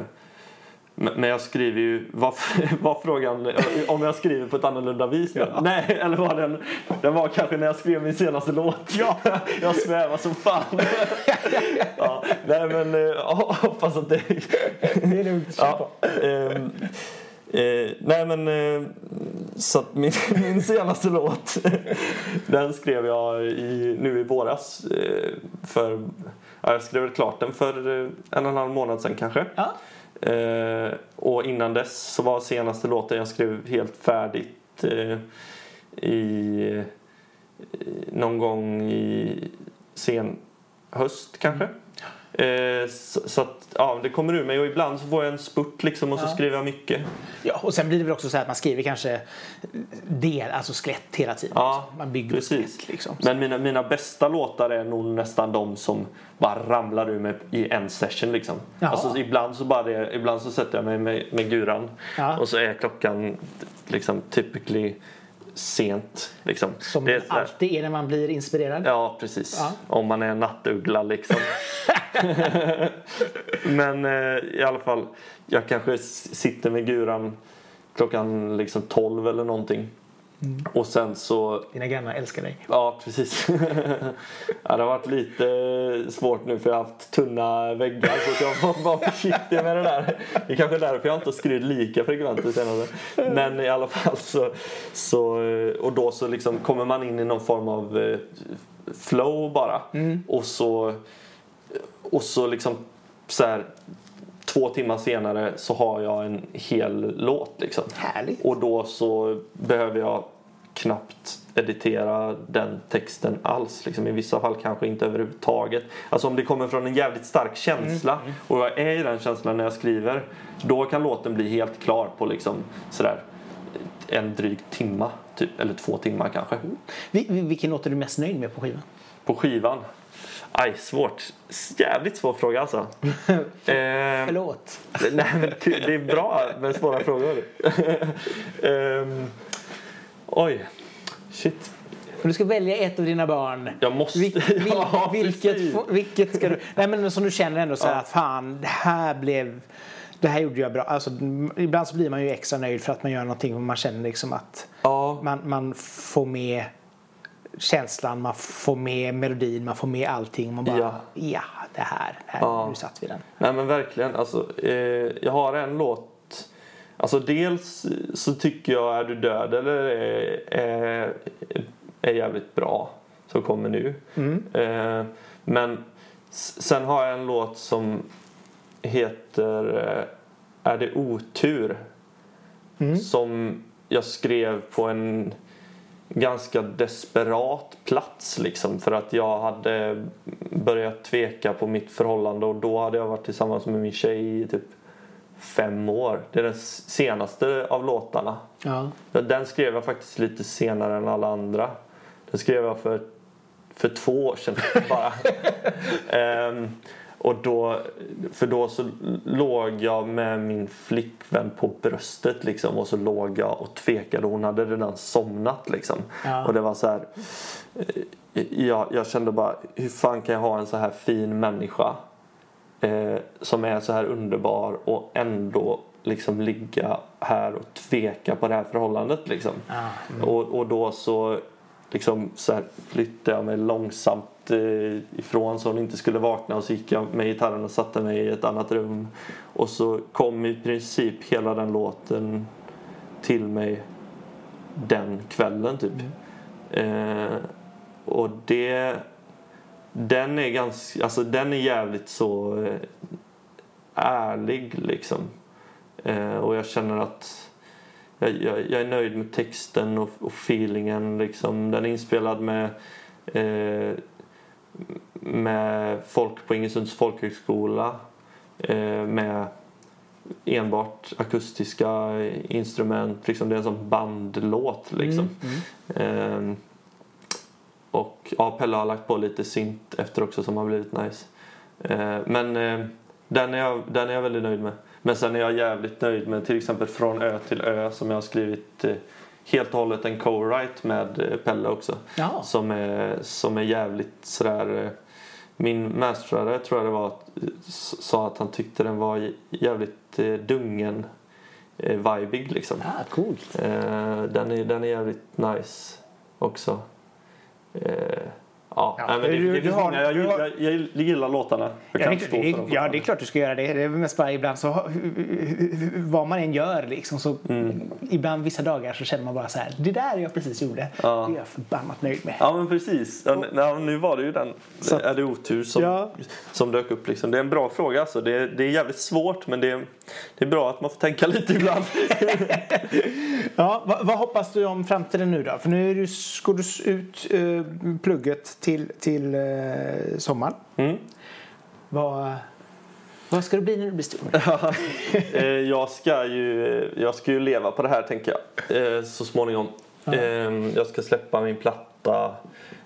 men jag skriver ju, var, var frågan om jag skriver på ett annorlunda vis nu? Ja. Nej, eller var den, den var kanske när jag skrev min senaste låt. Ja. Jag svävar som fan. Ja, nej men jag hoppas att det... Det är lugnt, ja, eh, eh, Nej men eh, så att min, min senaste låt den skrev jag i, nu i våras. Eh, för, ja, jag skrev klart den för en och en halv månad sedan kanske. Ja. Eh, och innan dess så var senaste låten jag skrev helt färdigt eh, i någon gång i sen höst kanske. Eh, så, så, ja, det kommer ur mig och ibland så får jag en spurt liksom och så skriver jag mycket. Ja och sen blir det väl också så att man skriver kanske del, alltså skelett hela tiden. Ja, man bygger precis. Skelett, liksom. Men mina, mina bästa låtar är nog nästan de som bara ramlar ur mig i en session liksom. Alltså, ibland så bara det, ibland så sätter jag mig med, med guran ja. och så är klockan liksom typically sent. Liksom. Som det är alltid är när man blir inspirerad. Ja, precis. Ja. Om man är en nattuggla liksom. Men eh, i alla fall, jag kanske sitter med guran klockan liksom 12 eller någonting. Och sen så Dina grannar älskar dig. Ja, precis. ja, det har varit lite svårt nu för jag har haft tunna väggar så jag får vara försiktig med det där. Det är kanske därför jag inte har skrivit lika frekvent senaste. Men i alla fall så, så och då så liksom kommer man in i någon form av eh, flow bara. Och så och så liksom så här två timmar senare så har jag en hel låt liksom. Härligt. Och då så behöver jag knappt editera den texten alls. Liksom. I vissa fall kanske inte överhuvudtaget. Alltså om det kommer från en jävligt stark känsla och jag är i den känslan när jag skriver. Då kan låten bli helt klar på liksom sådär en dryg timma. Typ, eller två timmar kanske. Vi- Vilken låt är du mest nöjd med på skivan? På skivan. Aj, svårt. Jävligt svår fråga alltså. Ehm, Förlåt. Nej, men det är bra med svåra frågor. Ehm, oj, shit. Om du ska välja ett av dina barn. Jag måste... Vil, vil, Ja, vilket, vilket ska du... Nej men som du känner ändå så här att fan, det här blev... Det här gjorde jag bra. Alltså, ibland så blir man ju extra nöjd för att man gör någonting och man känner liksom att Ja, man, man får med känslan, man får med melodin, man får med allting. Man bara, ja, Ja. det här, det här Ja. nu satt vi den. nej men verkligen. Alltså, eh, jag har en låt. Alltså dels så tycker jag Är du död eller är, är, är jävligt bra. Som kommer nu. Eh, men sen har jag en låt som heter eh, Är det otur? Som jag skrev på en ganska desperat plats liksom för att jag hade börjat tveka på mitt förhållande och då hade jag varit tillsammans med min tjej i typ fem år. Det är den senaste av låtarna. Ja. Den skrev jag faktiskt lite senare än alla andra. Den skrev jag för, för två år sedan bara. Ehm, och då, för då så låg jag med min flickvän på bröstet liksom och så låg jag och tvekade. Hon hade redan somnat liksom. Ja. Och det var så här. eh, Jag, jag kände bara, hur fan kan jag ha en så här fin människa eh, som är så här underbar och ändå liksom ligga här och tveka på det här förhållandet liksom. Ja, Och, och då så liksom så här flyttade jag mig långsamt eh, ifrån så hon inte skulle vakna och så gick jag med gitarren och satte mig i ett annat rum. Och så kom i princip hela den låten till mig den kvällen typ. Eh, och det den är ganska, alltså den är jävligt så eh, ärlig liksom. Eh, och jag känner att jag, jag, jag är nöjd med texten och, och feelingen liksom. Den är inspelad med eh, med folk på Ingesunds folkhögskola eh, med enbart akustiska instrument. Liksom, det är en sån bandlåt liksom. Ehm, och ja, Pelle har lagt på lite synt efter också som har blivit nice. Eh, men eh, den, är jag, den är jag väldigt nöjd med. Men sen är jag jävligt nöjd med till exempel Från ö till ö som jag har skrivit eh, helt och hållet en co-write med eh, Pelle också. Ja. Som, är, som är jävligt sådär... eh, Min masterare tror jag det var sa att han tyckte den var jävligt dungen vibig liksom. Ah, coolt. Den, är, den är jävligt nice också. Ja, Ja, nej, men det, du- det, du har- jag, jag, jag, jag gillar låtarna. Jag Ja det, stå ja, det är klart du ska göra det. Det är väl mest bara ibland så, vad man än gör liksom så, Mm. ibland vissa dagar så känner man bara så här, det där jag precis gjorde, Ja. det är jag förbannat nöjd med. Ja men precis. Ja, ja, nu var det ju den. Så- är det otur som, Ja. som dök upp liksom. Det är en bra fråga alltså. Det, är- det är jävligt svårt men det är, det är bra att man får tänka lite ibland. Ja, vad, vad hoppas du om framtiden nu då? För nu är du, går du ut eh, plugget till, till eh, sommaren. Mm. Vad, vad ska det bli när du blir stor? Eh, jag, ska ju, jag ska ju leva på det här tänker jag. Eh, så småningom. Eh, jag ska släppa min platta.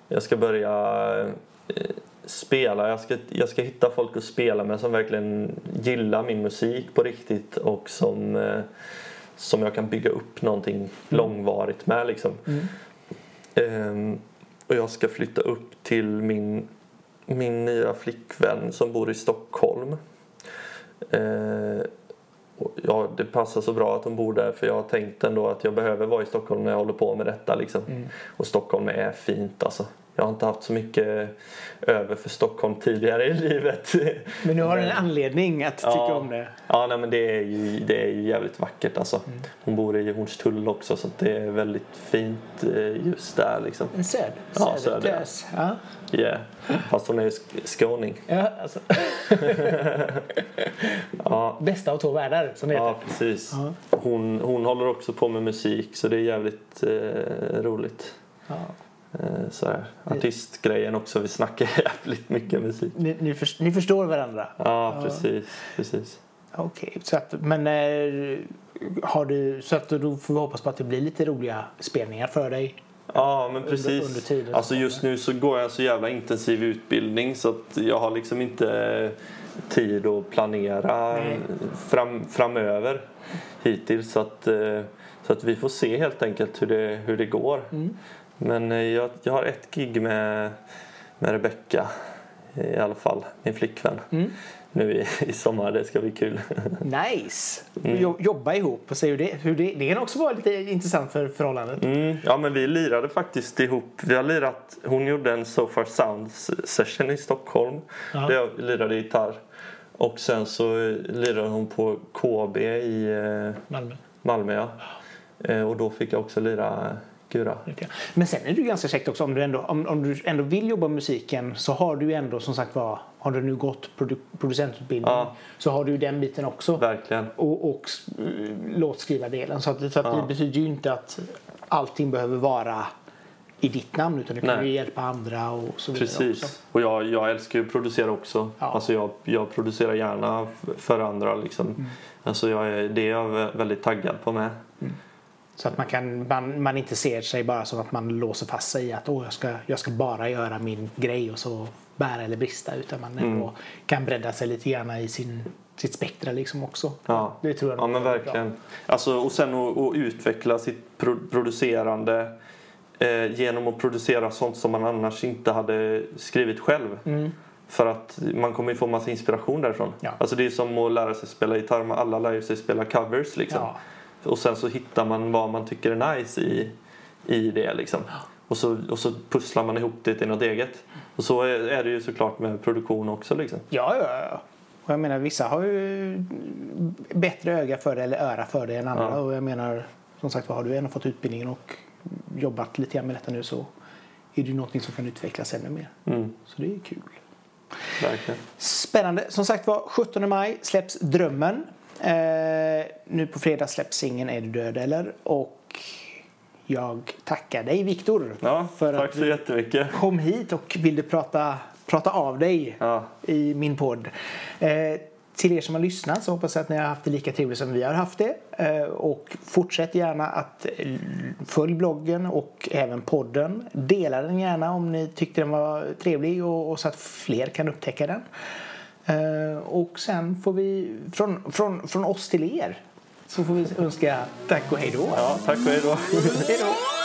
Jag ska börja spela. Jag ska, jag ska hitta folk att spela med som verkligen gillar min musik på riktigt och som, som jag kan bygga upp någonting långvarigt med. Liksom. Eh, och jag ska flytta upp till min, min nya flickvän som bor i Stockholm. Eh, ja, det passar så bra att hon bor där för jag har tänkt ändå att jag behöver vara i Stockholm när jag håller på med detta. Liksom. Mm. Och Stockholm är fint alltså. Jag har inte haft så mycket över för Stockholm tidigare i livet. Men nu har du en anledning att tycka ja. om det. Ja, nej, men det är, ju, det är ju jävligt vackert alltså. Mm. Hon bor i Hornstull också så det är väldigt fint eh, just där liksom. En söd, Ja, söder, södertös. Ja. Yeah. Fast hon är ju sk- skåning. Ja, alltså. Ja, Bästa av två världar som det heter. ja precis. Ja. Hon, hon håller också på med musik så det är jävligt eh, roligt. Ja. Eh, sådär. Artistgrejen också, vi snackar jävligt mycket musik. Ni, ni, för, ni förstår varandra? Ja, precis. precis. Okej, så att, men eh, har du, så att då får vi hoppas på att det blir lite roliga spelningar för dig. Ja, men precis. under tiden alltså just nu så går jag en så jävla intensiv utbildning så att jag har liksom inte tid att planera fram, framöver hittills. Så att, eh, så att vi får se helt enkelt hur det, hur det går. Mm. Men eh, jag, jag har ett gig med, med Rebecca i alla fall, min flickvän. Mm. Nu i, i sommar, det ska bli kul. Nice! Mm. Jo, jobba ihop och se hur det, hur det, det kan också vara lite intressant för förhållandet. Mm, ja men vi lirade faktiskt ihop. Vi har lirat, hon gjorde en So Far Sound session i Stockholm. Ja. Där jag lirade gitarr. Och sen så eh, lirade hon på KB i eh, Malmö. Malmö. Ja. Och då fick jag också lira gura. Men sen är det ju ganska käckt också om du ändå, om, om du ändå vill jobba med musiken så har du ju ändå som sagt var, har du nu gått produ producentutbildning Ja. så har du ju den biten också. Verkligen. Och, och eh, låtskriva-delen. Så, att, så att Ja. det betyder ju inte att allting behöver vara i ditt namn utan du kan Nej. ju hjälpa andra och så vidare också. Precis. Och jag, jag älskar ju att producera också. Ja. Alltså jag, jag producerar gärna för andra liksom. Mm. Alltså jag är, det är jag vä- väldigt taggad på med. Så att man, kan, man, man inte ser sig bara som att man låser fast sig i att Åh, jag, ska, jag ska bara göra min grej och så bära eller brista utan man ändå Mm. kan bredda sig lite grann i sin, sitt spektra liksom också. Ja, Det tror jag ja men bra. verkligen. Alltså, och sen att, att utveckla sitt pro producerande eh, genom att producera sånt som man annars inte hade skrivit själv. Mm. För att man kommer ju få massa inspiration därifrån. Ja. Alltså det är som att lära sig spela gitarr. Alla lär sig spela covers liksom. Ja. Och sen så hittar man vad man tycker är nice i, i det liksom. Och så, och så pusslar man ihop det till något eget. Och så är, är det ju såklart med produktion också liksom. Ja, ja, ja. Och jag menar vissa har ju bättre öga för det eller öra för det än andra. Ja. Och jag menar som sagt har du ändå fått utbildningen och jobbat lite grann med detta nu så är det ju någonting som kan utvecklas ännu mer. Mm, Så det är kul. verkligen. Spännande. Som sagt var 17 maj släpps Drömmen. Eh, nu på fredag släpps singeln Är du död eller? Och jag tackar dig Viktor Ja, för tack att så du jättemycket. kom hit och ville prata, prata av dig Ja. i min podd. Eh, till er som har lyssnat så hoppas jag att ni har haft det lika trevligt som vi har haft det. Eh, och fortsätt gärna att följ bloggen och även podden. Dela den gärna om ni tyckte den var trevlig och så att fler kan upptäcka den. Eh, och sen får vi från, från, från oss till er så får vi önska tack och hej då. Ja, tack och hej då. Hej då!